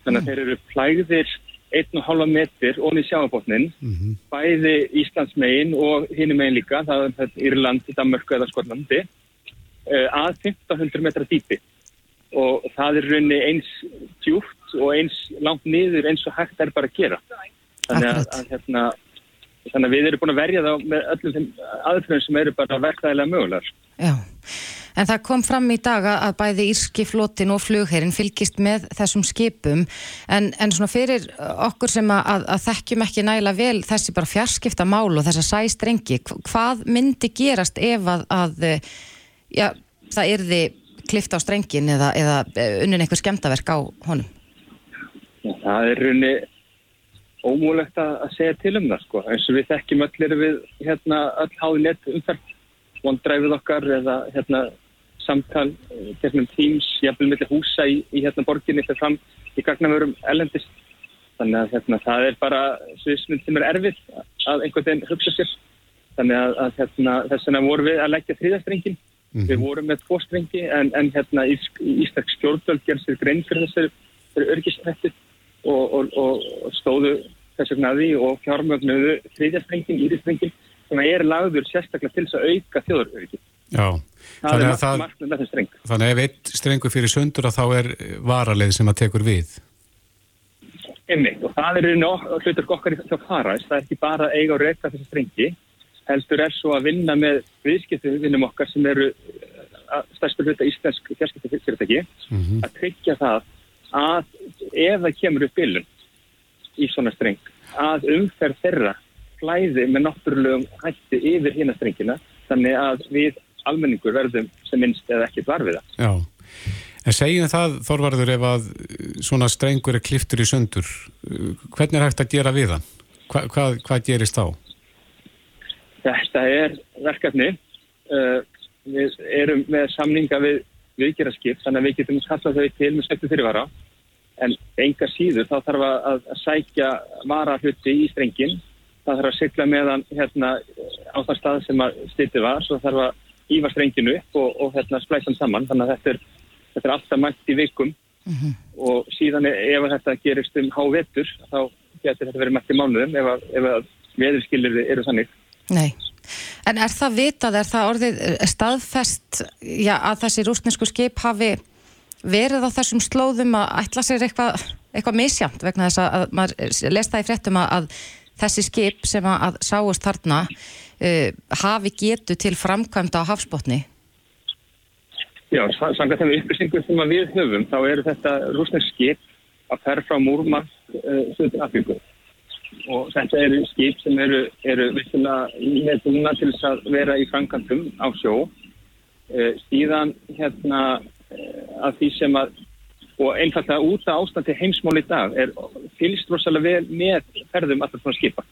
Þannig að mm. þeir eru plægðir 1,5 metir onni sjáabotnin, mm -hmm. bæði Íslands megin og hinn megin líka, það er Írland, Danmörku eða Skotlandi, uh, að 1500 metra dýpi og það er raunni eins djúft og eins langt niður eins og hægt er bara að gera. Þannig að, að, hérna, þannig að við erum búin að verja þá með öllum þeim aðfröðum sem eru bara verkvæðilega mögulegar. Já. En það kom fram í dag að bæði írski flotin og flugherrin fylgist með þessum skipum en, en svona fyrir okkur sem að, að þekkjum ekki nægilega vel þessi bara fjarskipta mál og þessa sæstrengi, hvað myndi gerast ef að, að já, það erði klifta á strengin eða, eða unnin einhver skemtaverk á honum? Það er runni ómúlegt að segja til um það sko, eins og við þekkjum öll við hérna öll háði nett umferð OneDrive-ið okkar eða hérna, samtal hérna, Teams, jafnvel millir húsa í, í hérna, borginni fyrir fram í gagnamörum ellendist. Þannig að hérna, það er bara sviðsmynd sem er erfið að einhvern veginn hugsa sér. Þannig að, að hérna, þess vegna vorum við að leggja þriðastrengin. Mm -hmm. Við vorum með tvo strengi en, en hérna í Íslands stjórnvöld gerð sér grein fyrir þessari örgistrættu og, og, og stóðu þess vegna að því og fjármögnuðu þriðastrengin, íristrengin sem er lagður sérstaklega til þess að auka þjóðuröryggi. Já, þannig að það, þannig að ef eitt strengur fyrir söndur að þá er varaleið sem að tekur við. Einmitt, og það er hlutur okkar í það farast, það er ekki bara að eiga og reyka þessi strengi, heldur er svo að vinna með viðskiptuvinnum okkar sem eru stærstur hluta íslensk fjarskiptufyrirtæki, mm -hmm. að tryggja það að ef það kemur upp bylun í svona streng, að umferð þeirra flæði með náttúrulegum hætti yfir hína strengina þannig að við almenningur verðum sem minnst eða ekkert varfiða. Já, en segjum það Þorvarður ef að svona strengur er kliftur í söndur, hvernig er hægt að gera við hann? Hva, hvað, hvað gerist þá? Þetta er verkefni. Uh, við erum með samninga við viðgerarskip þannig að við getum kallað þau til með sveitu fyrirvara. En enga síður þá þarf að, sækja varahluti í strengin það þarf að sykla meðan hérna, á það stað sem að styrti var. Svo þarf að íva strenginu upp og, og hérna, splæsa hann saman. Þannig að þetta er, þetta er alltaf mætt í vikum. Mm -hmm. og síðan ef þetta gerist um hávettur þá getur þetta verið mætt í mánuðum ef að, að veðurskilir eru sannig Nei, en er það vitað, er það orðið staðfest já, að þessi rúsnesku skip hafi verið á þessum slóðum að ætla sér eitthvað eitthva misjamt vegna þess að maður lesta í fréttum að þessi skip sem að sáast þarna uh, hafi getu til framkvæmda á hafsbótni? Já, sanga þeim upplýsingum sem við höfum, þá eru þetta rúsnesk skip að ferra frá Múrmann uh, Suður Afríku og þetta eru skip sem eru, eru með dúna til þess að vera í framkvæmdum á sjó uh, síðan hérna uh, að því sem að og einfallega út af ástandi heimsmál í dag er fylgst rosalega vel með ferðum alltaf svona skipa.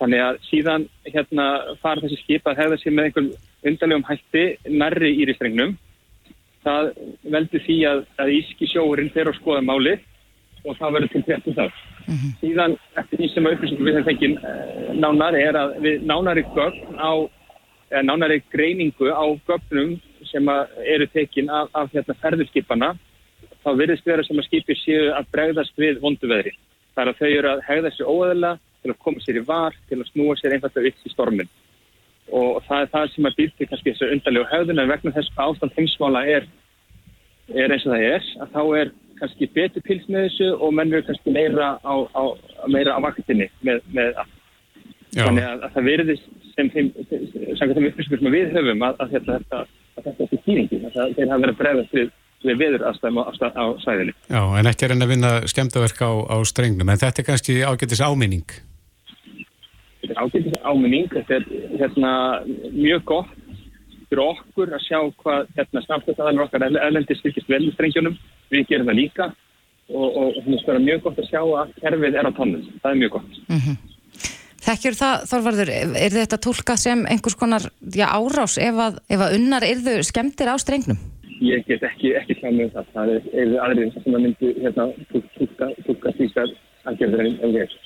Þannig að síðan hérna fara þessi skipa að hefða sér með einhverjum undarlegum hætti nærri íristrengnum. Það veldur því að, að íski sjóurinn fer á skoða máli og það verður til þetta um það. Mm -hmm. Síðan eftir því sem upplýsingum við fengið eh, nánar er að við nánari gögn á, eða nánari greiningu á gögnum sem eru tekin af, af hérna, ferðurskipana þá virðist vera sem að skipir séu að bregðast við vondu veðri. Það er að þau eru að hegða sér óæðila til að koma sér í var, til að snúa sér einfallega upp í stormin. Og það er það sem að býrti kannski þessu undarlegu höfðun en vegna þess að ástand heimsmála er, er eins og það er, að þá er kannski betur pils með þessu og menn eru kannski meira á, á, meira á vaktinni með, með allt. Þannig að, að það verðist sem þeim, sem þeim upplýsingum sem við höfum að, að, þetta, er týringin, að þeir hafa verið að bregðast við við veður aðstæðum á, á sæðinni. Já, en ekki er enn að vinna skemdaverk á, á strengnum, en þetta er kannski ágættis áminning? Þetta er ágættis áminning, þetta er hérna, mjög gott fyrir okkur að sjá hvað hérna, samstæðaðalir okkar erlendi styrkist vel með strengjunum, við gerum það líka og, og það er mjög gott að sjá að kerfið er á tónum, það er mjög gott. Mm -hmm. Þekkjur það, Þorvarður, er þetta tólkað sem einhvers konar já, árás ef að, ef að unnar erðu skemdir á strengnum? ég get ekki, ekki kláð með það. Það er eða aðrið sem að myndi hérna tukka slíkar aðgerður en ég.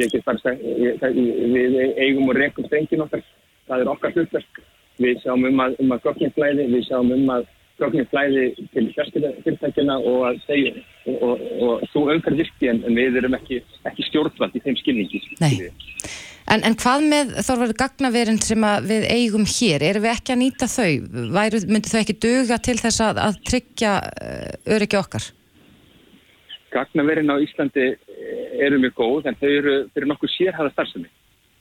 Ég get bara sagt, við eigum og rekum strengin okkar. Það er okkar hlutverk. Við sjáum um að, um að gökninslæði, við sjáum um að gögnum flæði til fjárskilfyrirtækjana og að segja og, og, og svo umferð virki en, en við erum ekki, ekki stjórnvald í þeim skilningi. Nei. En, en hvað með þorfarið gagnaverin sem við eigum hér? Erum við ekki að nýta þau? Væru, myndi þau ekki duga til þess að, að tryggja uh, öryggi okkar? Gagnaverin á Íslandi eh, eru mjög góð en þau eru fyrir nokkuð sérhæða starfsemi.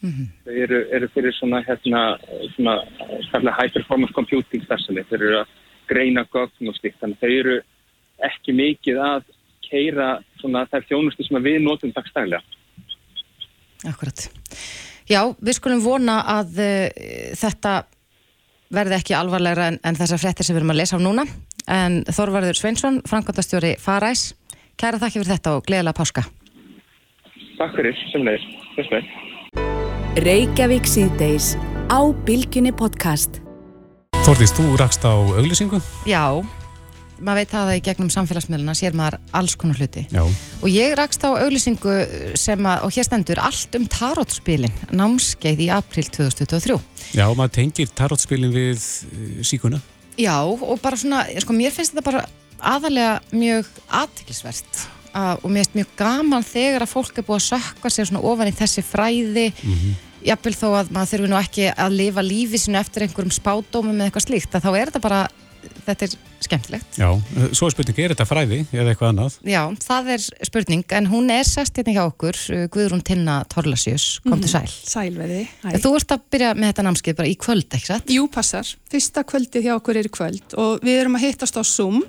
Mm -hmm. Þau eru, eru fyrir svona, hérna, svona high performance computing starfsemi. Þau eru að greina gögn og slikt. Þannig þau eru ekki mikið að keira svona þær þjónustu sem við notum dagstæðilega. Akkurat. Já, við skulum vona að uh, þetta verði ekki alvarlegra en, en þessar frettir sem við erum að lesa á núna. En Þorvarður Sveinsson, Frankværtastjóri Faræs, kæra þakki fyrir þetta og gleðilega páska. Takk fyrir, sem leir. Þess veginn. Reykjavík síðdeis á Bilginni podcast. Þorðist, þú rakst á auglýsingu? Já, maður veit það að í gegnum samfélagsmiðluna sér maður alls konar hluti. Já. Og ég rakst á auglýsingu sem að, og hér stendur, allt um tarotspilin, námskeið í april 2023. Já, maður tengir tarotspilin við uh, síkuna. Já, og bara svona, sko, mér finnst þetta bara aðalega mjög aðtiklisvert og mér finnst mjög gaman þegar að fólk er búið að sökka sér svona ofan í þessi fræði mm -hmm jafnvel þó að maður þurfi nú ekki að lifa lífi sinu eftir einhverjum spádómum eða eitthvað slíkt, að þá er þetta bara þetta er skemmtilegt. Já, svo er spurning, er þetta fræði eða eitthvað annað? Já, það er spurning, en hún er sest hérna hjá okkur, Guðrún Tinna Torlasjus, kom til mhm. sæl. Sælveði. Þú ert að byrja með þetta námskeið bara í kvöld, ekki satt? Jú, passar. Fyrsta kvöldið hjá okkur er í kvöld og við erum að hittast á Zoom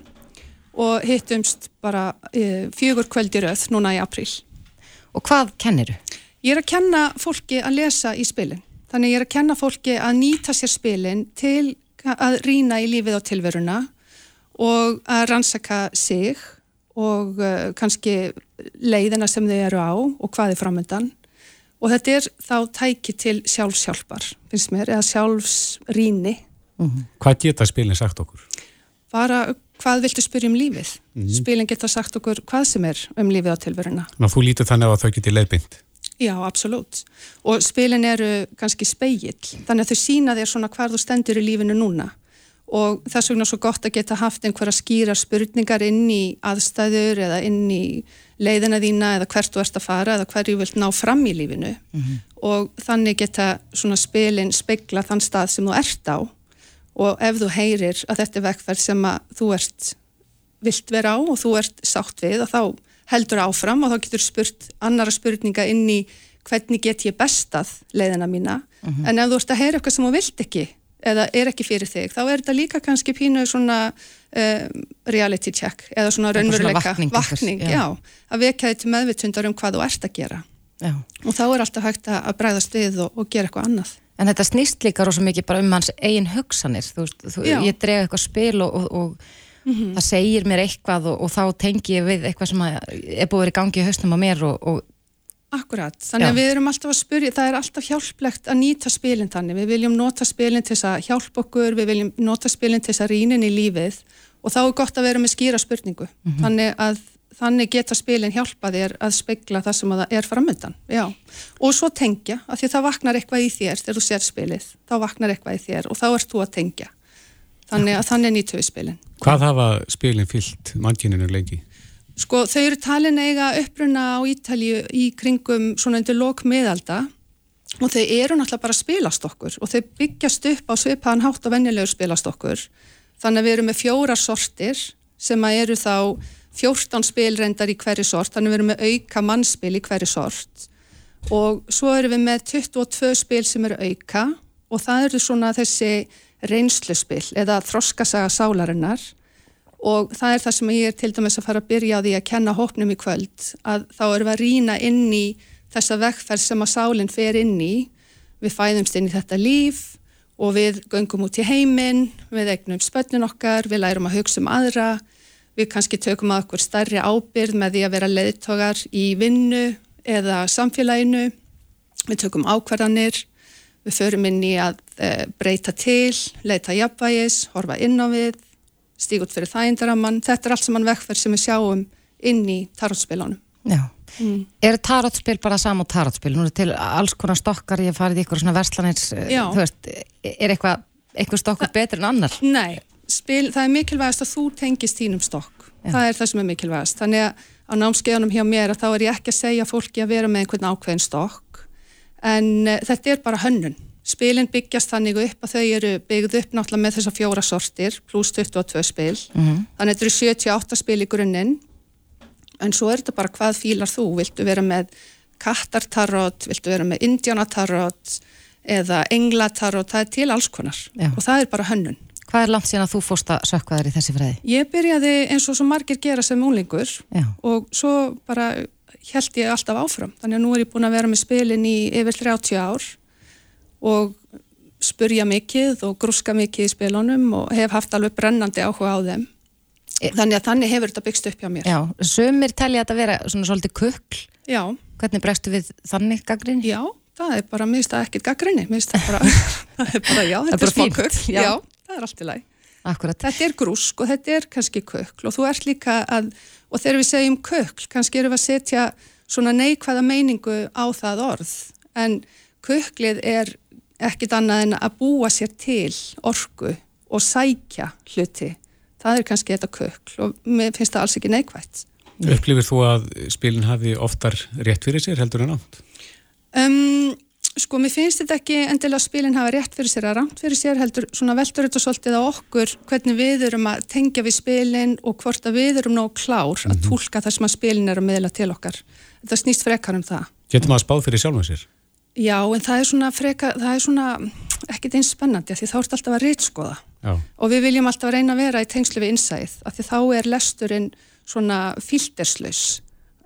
og hittumst bara e, fjögur kvöldi rauð núna í april. Og hvað kenniru? Ég er að kenna fólki að lesa í spilin. Þannig ég er að kenna fólki að nýta sér spilin til að rína í lífið á tilveruna og að rannsaka sig og uh, kannski leiðina sem þau eru á og hvað er framöndan. Og þetta er þá tæki til sjálfsjálfar, finnst mér, eða sjálfsríni. Mm -hmm. Hvað geta spilin sagt okkur? Bara hvað viltu spyrja um lífið? Mm -hmm. Spilin geta sagt okkur hvað sem er um lífið á tilveruna. Ná, þú lítið þannig að þau geti leiðbind. Já, absolutt. Og spilin eru kannski speigill, þannig að þau sína þér svona hvað þú stendur í lífinu núna og þess vegna er svo gott að geta haft einhverja skýra spurningar inn í aðstæður eða inn í leiðina þína eða hvert þú ert að fara eða hverju vilt ná fram í lífinu mm -hmm. og þannig geta svona spilin speigla þann stað sem þú ert á og ef þú heyrir að þetta er vekkferð sem að þú ert vilt vera á og þú ert sátt við og þá heldur áfram og þá getur spurt annara spurninga inn í hvernig get ég bestað leiðina mína uh mhm. -huh. en ef þú ert að heyra eitthvað sem þú vilt ekki eða er ekki fyrir þig, þá er þetta líka kannski pínu svona um, reality check eða svona raunveruleika vakning, já. já, að vekja þið til meðvitundar um hvað þú ert að gera já. og þá er alltaf hægt að bræðast við og, og gera eitthvað annað. En þetta snýst líka rosa mikið bara um hans eigin hugsanir, þú veist, þú, ég drega eitthvað spil og, og, og mm -hmm. það segir mér eitthvað og, og þá tengi ég við eitthvað sem er búið að vera í gangi í hausnum á mér og, og Akkurat, þannig að við erum alltaf að spyrja, það er alltaf hjálplegt að nýta spilin þannig, við viljum nota spilin til þess að hjálpa okkur, við viljum nota spilin til þess að rýnin í lífið og þá er gott að vera með skýra spurningu, mm -hmm. þannig að þannig geta spilin hjálpa þér að spegla það sem það er framöndan, já. Og svo tengja, af því það vaknar eitthvað í þér þegar þú sér spilið, þá vaknar eitthvað í þér og þá ert þú að tengja. Þannig að þannig nýtu við spilin Hvað hafa spilin fyllt mannkyninu lengi? Sko þau eru talin eiga uppruna á Ítalju í kringum svona undir lok meðalda og þau eru náttúrulega bara spilastokkur og þau byggjast upp á svipaðan hátt og vennilegur spilastokkur þannig að við erum með fjóra sortir sem að eru þá 14 spilrendar í hverju sort þannig að við erum með auka mannspil í hverju sort og svo erum við með 22 spil sem eru auka og það eru svona þessi reynsluspill eða þroskasaga sálarinnar. Og það er það sem ég er til dæmis að fara að byrja á því að kenna hópnum í kvöld að þá erum við að rína inn í þessa vekkferð sem að sálinn fer inn í. Við fæðumst inn í þetta líf og við göngum út í heiminn við eignum spöllin okkar, við lærum að hugsa um aðra. Við kannski tökum að okkur starri ábyrð með því að vera leðtogar í vinnu eða samfélaginu. Við tökum ákvarðanir Við förum inn í að e, breyta til, leita jafnvægis, horfa inn á við, stíg út fyrir þægindaramann. Þetta er allt saman vekkferð sem við sjáum inn í tarotspilunum. Já. Mm. Er tarotspil bara saman tarotspil? Nú er til alls konar stokkar, ég farið í ykkur svona verslanir, eh, þú veist, er eitthvað, eitthvað stokkur betur en annar? Nei, spil, það er mikilvægast að þú tengist þínum stokk. Já. Það er það sem er mikilvægast. Þannig að á námskeiðunum hjá mér að þá er ég ekki að segja fólki að vera með einhvern ákveðin stokk en uh, þetta er bara hönnun. Spilin byggjast þannig upp að þau eru byggð upp náttúrulega með þessar fjóra sortir pluss 22 spil. Mhm. Þannig að þetta eru 78 spil í grunninn en svo er þetta bara hvað fílar þú. Viltu vera með kattartarot, viltu vera með indjánatarot eða englatarot, það er til alls konar Já. og það er bara hönnun. Hvað er langt síðan að þú fórst að sökka þér í þessi fræði? Ég byrjaði eins og svo margir gera sem úlingur Já. og svo bara held ég alltaf áfram. Þannig að nú er ég búin að vera með spilin í yfir 30 ár og spurja mikið og grúska mikið í spilunum og hef haft alveg brennandi áhuga á þeim. Þannig að þannig hefur þetta byggst upp hjá mér. Já, sumir telja þetta vera svona svolítið kukl. Já, Hvernig bregstu við þannig gaggrin? já það er bara, mér finnst það ekkert gaggrinni, mér finnst það bara, (laughs) það er bara, já, þetta bara er smá kukl. já. Já. það er allt í lagi. Akkurat. Þetta er grúsk og þetta er kannski kökl og þú ert líka að, og þegar við segjum kökl, kannski erum við að setja svona neikvæða meiningu á það orð, en köklið er ekkit annað en að búa sér til orku og sækja hluti. Það er kannski þetta kökl og mér finnst það alls ekki neikvætt. Upplifir þú að spilin hafi oftar rétt fyrir sér heldur en átt? Um, sko, mér finnst þetta ekki endilega að spilin hafa rétt fyrir sér að rámt fyrir sér heldur svona veldur þetta svolítið á okkur hvernig við erum að tengja við spilin og hvort að við erum nóg klár að tólka það sem að spilin er að meðla til okkar. Þetta snýst frekar um það. Getur maður spáð fyrir sjálfum sér? Já, en það er svona freka, það er svona ekkit eins spennandi af því þá ert alltaf að reytskoða Já. og við viljum alltaf reyna að vera í tengslu við innsæð af því þá er lesturinn svona filterslaus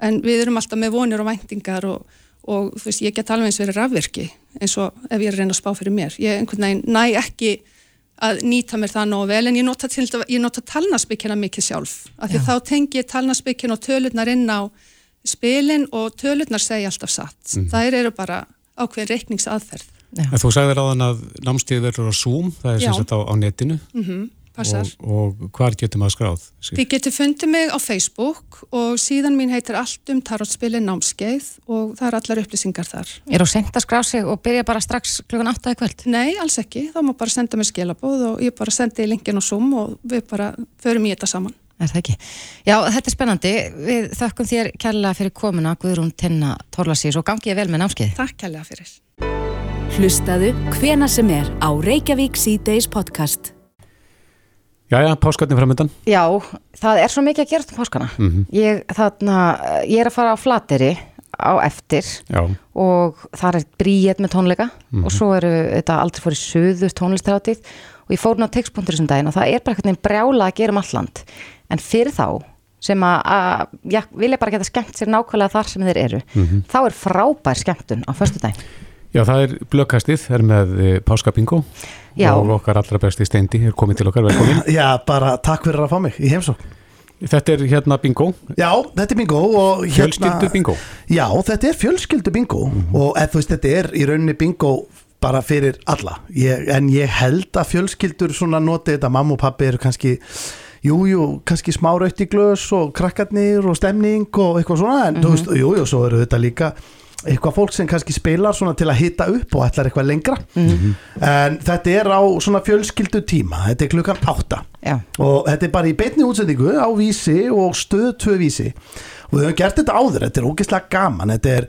en við erum alltaf með vonir og væntingar og, og þú veist, ég get alveg eins verið rafvirki eins og ef ég er að reyna að spá fyrir mér. Ég einhvern veginn næ ekki að nýta mér það nógu vel en ég nota, til, ég nota talnarsbyggina mikið sjálf. Af því Já. þá tengi ég talnarsbyggin og tölurnar inn á spilin og tölurnar segja alltaf satt. Þær eru bara ákveðin reikningsaðferð. Já. En þú sagðir áðan að námstíð verður á Zoom, það er Já. sem sagt á, á netinu. Mm passar og, og hvar getur maður skráð? Þið getur fundið mig á Facebook og síðan mín heitir allt um tarotspilin námskeið og það er allar upplýsingar þar. Er þú sent að skrá sig og byrja bara strax klukkan 8 í kvöld? Nei, alls ekki. Þá má bara senda mér skilabóð og ég bara sendi í linkin og Zoom og við bara förum í þetta saman. Er það ekki? Já, þetta er spennandi. Við þökkum þér kærlega fyrir komuna Guðrún Tinna Torlasís og gangi ég vel með námskeið. Takk kærlega fyrir. Hlustaðu hvena sem er á Reykjavík C-Days podcast. Jæja, páskatni framöndan. Já, það er svo mikið að gera um páskana. ég, þarna, ég er að fara á flateri á eftir Já, og það er bríet með tónleika og svo eru þetta aldrei fór í söður tónlistarháttið og ég fór ná textbúndur þessum daginn og það er bara einhvern veginn brjála að gera um alland en fyrir þá sem að, að já, vilja bara geta skemmt sér nákvæmlega þar sem þeir eru þá er frábær skemmtun á föstudaginn. Já það er blökkastið, er með e, páskabingo Já. og okkar allra besti steindi er komið til okkar, velkomin. (clears throat) Já, bara takk fyrir að fá mig í heimsók. Þetta er hérna bingo, Já, þetta er bingo hérna... fjölskyldu bingo. Já, þetta er fjölskyldu bingo og eða, þú veist, þetta er í rauninni bingo bara fyrir alla. Ég, en ég held að fjölskyldur svona noti þetta, mamma og pappi eru kannski, jú, jú, kannski smá rautt í glös og krakkarnir og stemning og eitthvað svona, en þú veist, jú, jú, svo eru þetta líka eitthvað fólk sem kannski spilar til að hitta upp og ætlar eitthvað lengra. En þetta er á svona fjölskyldu tíma. Þetta er klukkan átta. Já. og þetta er bara í beinni útsendingu á vísi og stöð tvö vísi. Og við höfum gert þetta áður, þetta er ógeðslega gaman. Þetta er,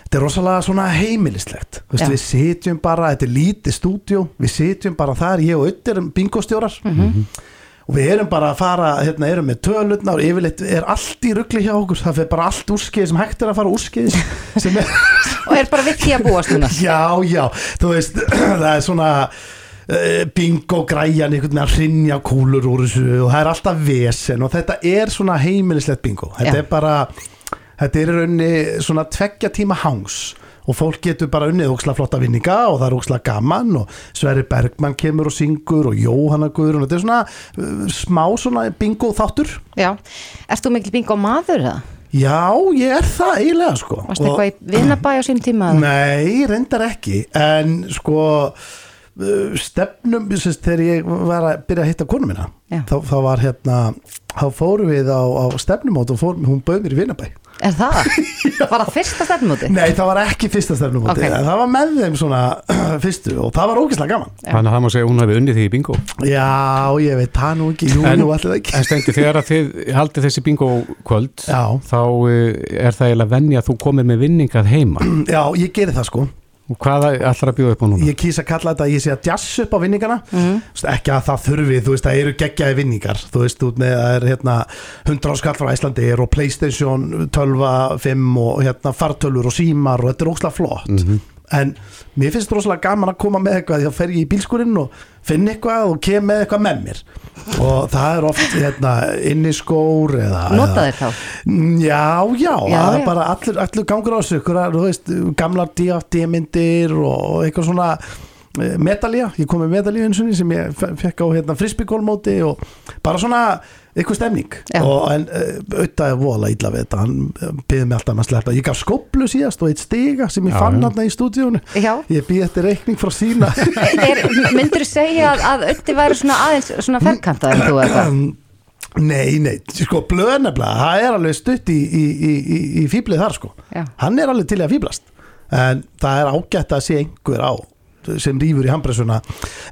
þetta er rosalega svona heimilislegt. Já. við sitjum bara, þetta er lítið stúdjó við sitjum bara þar, ég og Ötti erum bingostjórar og við erum bara að fara, hérna erum með tölutna og yfirleitt er allt í ruggli hjá okkur. Það fyrir bara allt úrskeiði sem hægt er að fara er og er bara við því að búast núna (laughs) Já, já, þú veist (clears throat) það er svona uh, bingo græjan einhvern veginn að hrinja kúlur úr þessu og það er alltaf vesen og þetta er svona heimilislegt bingo. Þetta Já. er bara, þetta er í rauninni svona tveggja tíma hangs og fólk getur bara unnið óksla flotta vinninga og það er óksla gaman og Sverri Bergmann kemur og syngur og Jóhanna Guður og þetta er svona uh, smá svona bingo þáttur. Já, erst þú mikil bingo maður eða? Já, ég er það eiginlega sko. Varstu Og- eitthvað í vinnabæ á sín tíma? Nei, reyndar ekki. En sko uh, stefnum, sérst, þegar ég var að byrja að hitta konu mína þá, þá var hérna, þá fórum við á, á stefnumót og fórum, hún bauð mér í Vinabæ Er það? (laughs) Var það fyrsta stefnumóti? Nei, það var ekki fyrsta stefnum Ok. en það var með þeim svona (clears throat) fyrstu og það var ógeðslega gaman Þannig að það má segja að hún hefði unnið því í bingo Já, ég veit það nú ekki, jú, En- nú allir ekki En stendi, þegar að þið haldið þessi bingo kvöld Já. þá eh, er það eiginlega venja að þú komir með vinningað heima (clears throat) Já, ég geri það sko og hvað ætlar að bjóða upp á núna? Ég kýsa að kalla þetta að ég sé að jazz upp á vinningana mm. ekki að það þurfi, þú veist, það eru geggjaði vinningar, þú veist, út með það er hérna 100 skall frá Æslandi og Playstation 12, 5 og hérna fartölur og símar og þetta er óslega flott en mér finnst rosalega gaman að koma með eitthvað því þá fer ég í bílskurinn og finn eitthvað og kem með eitthvað með mér og það er oft hérna inniskór eða Nota eða- þeir þá? Mm, Já, já, Já, það er já. bara allur, allur gangur á þessu ykkur, þú veist, gamlar D8-myndir og eitthvað svona medalja, ég kom með medalja eins og sem ég fe- fekk á hérna, frisbygólmóti og bara svona eitthvað stemning. Já. og en uh, auðvitað er vola illa við þetta, hann byggði mig alltaf um að sleppa. Ég gaf skoplu síðast og eitt stiga sem ég Já, fann hann í stúdíónu Já. ég býð eftir reikning frá sína. (laughs) Myndur þú segja að, að Ötti væri svona aðeins svona ferkantað en þú eitthvað? (clears throat) Nei, nei, sko blöðnefla það er alveg stutt í, í, í, í, í fýblið þar sko. Já. hann er alveg til í að fýblast en það er ágætt að sé einhver á sem rýfur í handbressuna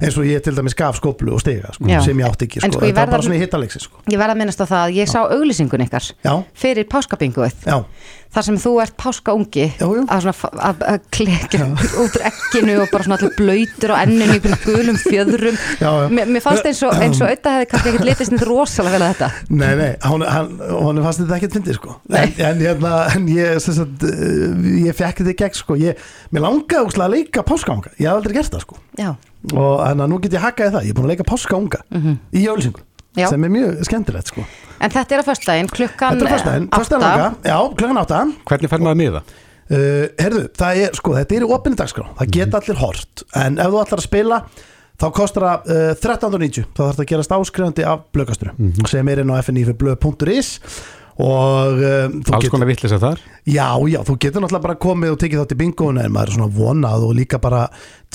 eins og ég til dæmis gaf skoplu og stiga sko, sem ég átti ekki En sko, sko, ég þetta var bara svona í hittaleiksi sko. Ég verð að minnast á það að ég sá auglýsingun ykkar Já, fyrir páskabinguð já, þar sem þú ert páskaungi að, að, að klekja (laughs) út úr ekkinu og bara svona allir blöytur á enninu í gulum fjöðrum. Já, já. mér, mér fannst eins og, eins og auðvitað hefði kannski ekkert litist nýtt rosalega vel að þetta. Nei, nei hann, hann, hann fannst þetta ekkert fyndið sko. En, en, hérna, en ég sagt, uh, ég fekk þetta í gegn sko. Ég, mér langaði að leika páskaunga. Ég aldrei gert það sko. Já, og þannig að nú get ég hakkaði það, ég er búin að leika páskaunga í jólsingu. Já. sem er mjög skemmtilegt sko. En þetta er á föstudaginn klukkan Þetta er fyrstæðin, fyrstæðin langa, já, klukkan átta. Hvernig fær maður miða? uh, Herðu, það er, sko, þetta er í opinni dagskrá. Það geta allir hort. En ef þú ætlar að spila Þá kostar það uh, 1390 Þá þarf það að gerast áskrifandi af blöðkastunum Sem er inn á fnifblöð.is Og um, Alls konar vittlisa þar? Já, já, þú getur náttúrulega bara komið og tekið þátt í bingoinu en maður er svona vonað og líka bara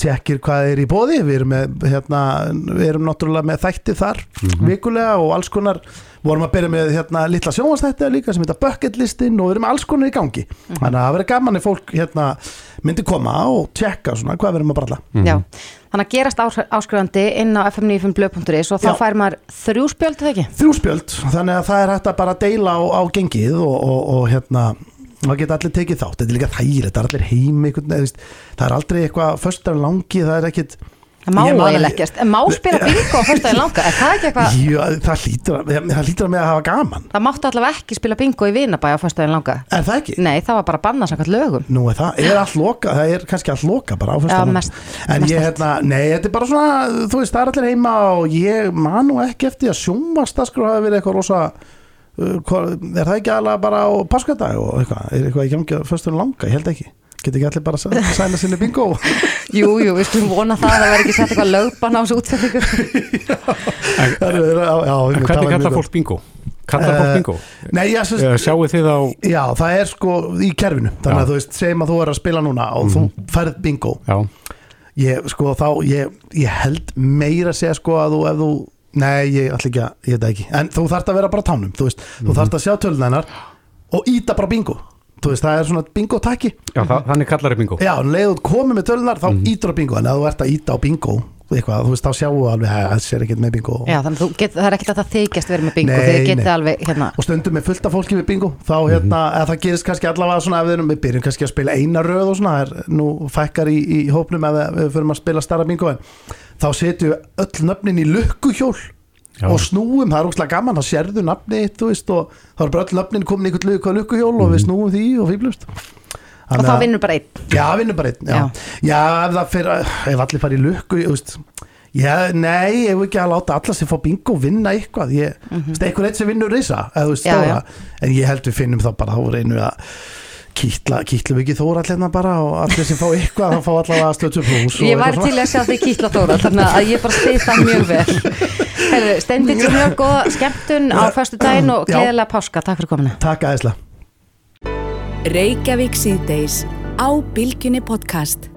tekkir hvað er í bóði við erum, með, hérna, við erum náttúrulega með þætti þar vikulega og alls konar. Vorum að byrja með hérna, litla sjónvastætti líka sem heita bucket listin og við erum alls konar í gangi. Þannig að það verður gaman ef fólk hérna, myndi koma og svona hvað við erum að bralla. Já, þannig að gerast ás, áskrifandi inn á fm95blöð.is og þá Já. fær maður þrjú spjöld þegar ekki? Þrjú spjöld, þannig að það er hægt að bara deila á, á gengið og, og, og hérna það geta allir tekið þátt, þetta er líka þægilegt það er allir heim veginn það er aldrei eitthvað föstar langi, það er ekkit Það má eiginlega ekkert, en má spila bingo á föstudaginn langa, er það ekki eitthvað? Jú, það hlýtur að, það hlýtur að með að hafa gaman Það mátti allavega ekki spila bingo í Vinabæ á föstudaginn langa. Er það ekki? Nei, það var bara bannað samkvæmt lögum. Nú er það, er allt loka, það er kannski allt loka bara á fyrsta Já, langi. mest- En mest ég, hérna, nei, þetta er bara svona, þú veist, það er allir heima og ég man nú ekki eftir að skrú hafi verið eitthvað rosa uh, er það ekki alveg bara á páskadag held ekki allir bara að sæ- sæna sinni bingo? (laughs) Jú, jú, við skulum vona það að það verði ekki sett eitthvað lögbann á þessu (laughs) já, En hvernig var kallar fólk bingo? Kallar Eh, fólk bingo? Nei, ég syns Eða Sjáu þið á Já, það er sko í kerfinu. Þannig Já. að þú veist, segjum að þú er að spila núna og þú færð bingo. Já, ég, sko, þá, ég, ég held meira að segja sko að þú ef þú Nei, ég ætla ekki að, ég veit það ekki. En þú þarft að vera bara tánum, þú veist. Þú þarft að sjá tölunænar og íta bara bingo veist, það er svona bingo takki. Já það, þannig kallar þið bingo. Já, þú komið með tölunar, þá mm. ítur á bingo. En ef þú ert að íta á bingo eitthvað, þú veist, þá sjáu alveg að það sér ekkert með bingo. Já, þannig að það er ekkert að það þykjast verið með bingo, Nei, þið getið alveg, hérna, og stundum með fullt af fólki við bingo þá hérna, eða það gerist kannski allavega svona ef við, erum, við byrjum kannski að spila eina röð og svona, það er nú fækkar í, í hópnum ef við fyrir að spila starra bingo en þá setjum við öll nöfnin í lukkuhjól Já. og snúum, það er úrslega gaman þá sérðu nafni eitt, þú veist, og þá er bara öll nöfnin komin í lukku- lukkuhjól og við snúum því og fýblust og þá vinnur bara einn. Já, vinnur bara einn, já. Já, ef það fyrir, ef allir fari í lukku, já, nei, ég vil ekki að láta alla sem fá bingo vinna eitthvað, ég, þú veist, eitthvað eitt sem vinnur Mhm. Já, stóra, en ég held við finnum þá bara, þá reynum við að kýtla, kýtlum við ekki þóra allir bara og allir sem fá eitthvað, þá fá allavega að stötu plús og Ég var eitthvað til að sjá þig kýtla þóra, þannig að ég bara stið það mjög vel. (laughs) Steindi til mjög góða skemmtun á föstu daginn og gleðilega páska, takk fyrir komina. Takk aðeinslega Reykjavík síðdeis á Bylgjunni podcast.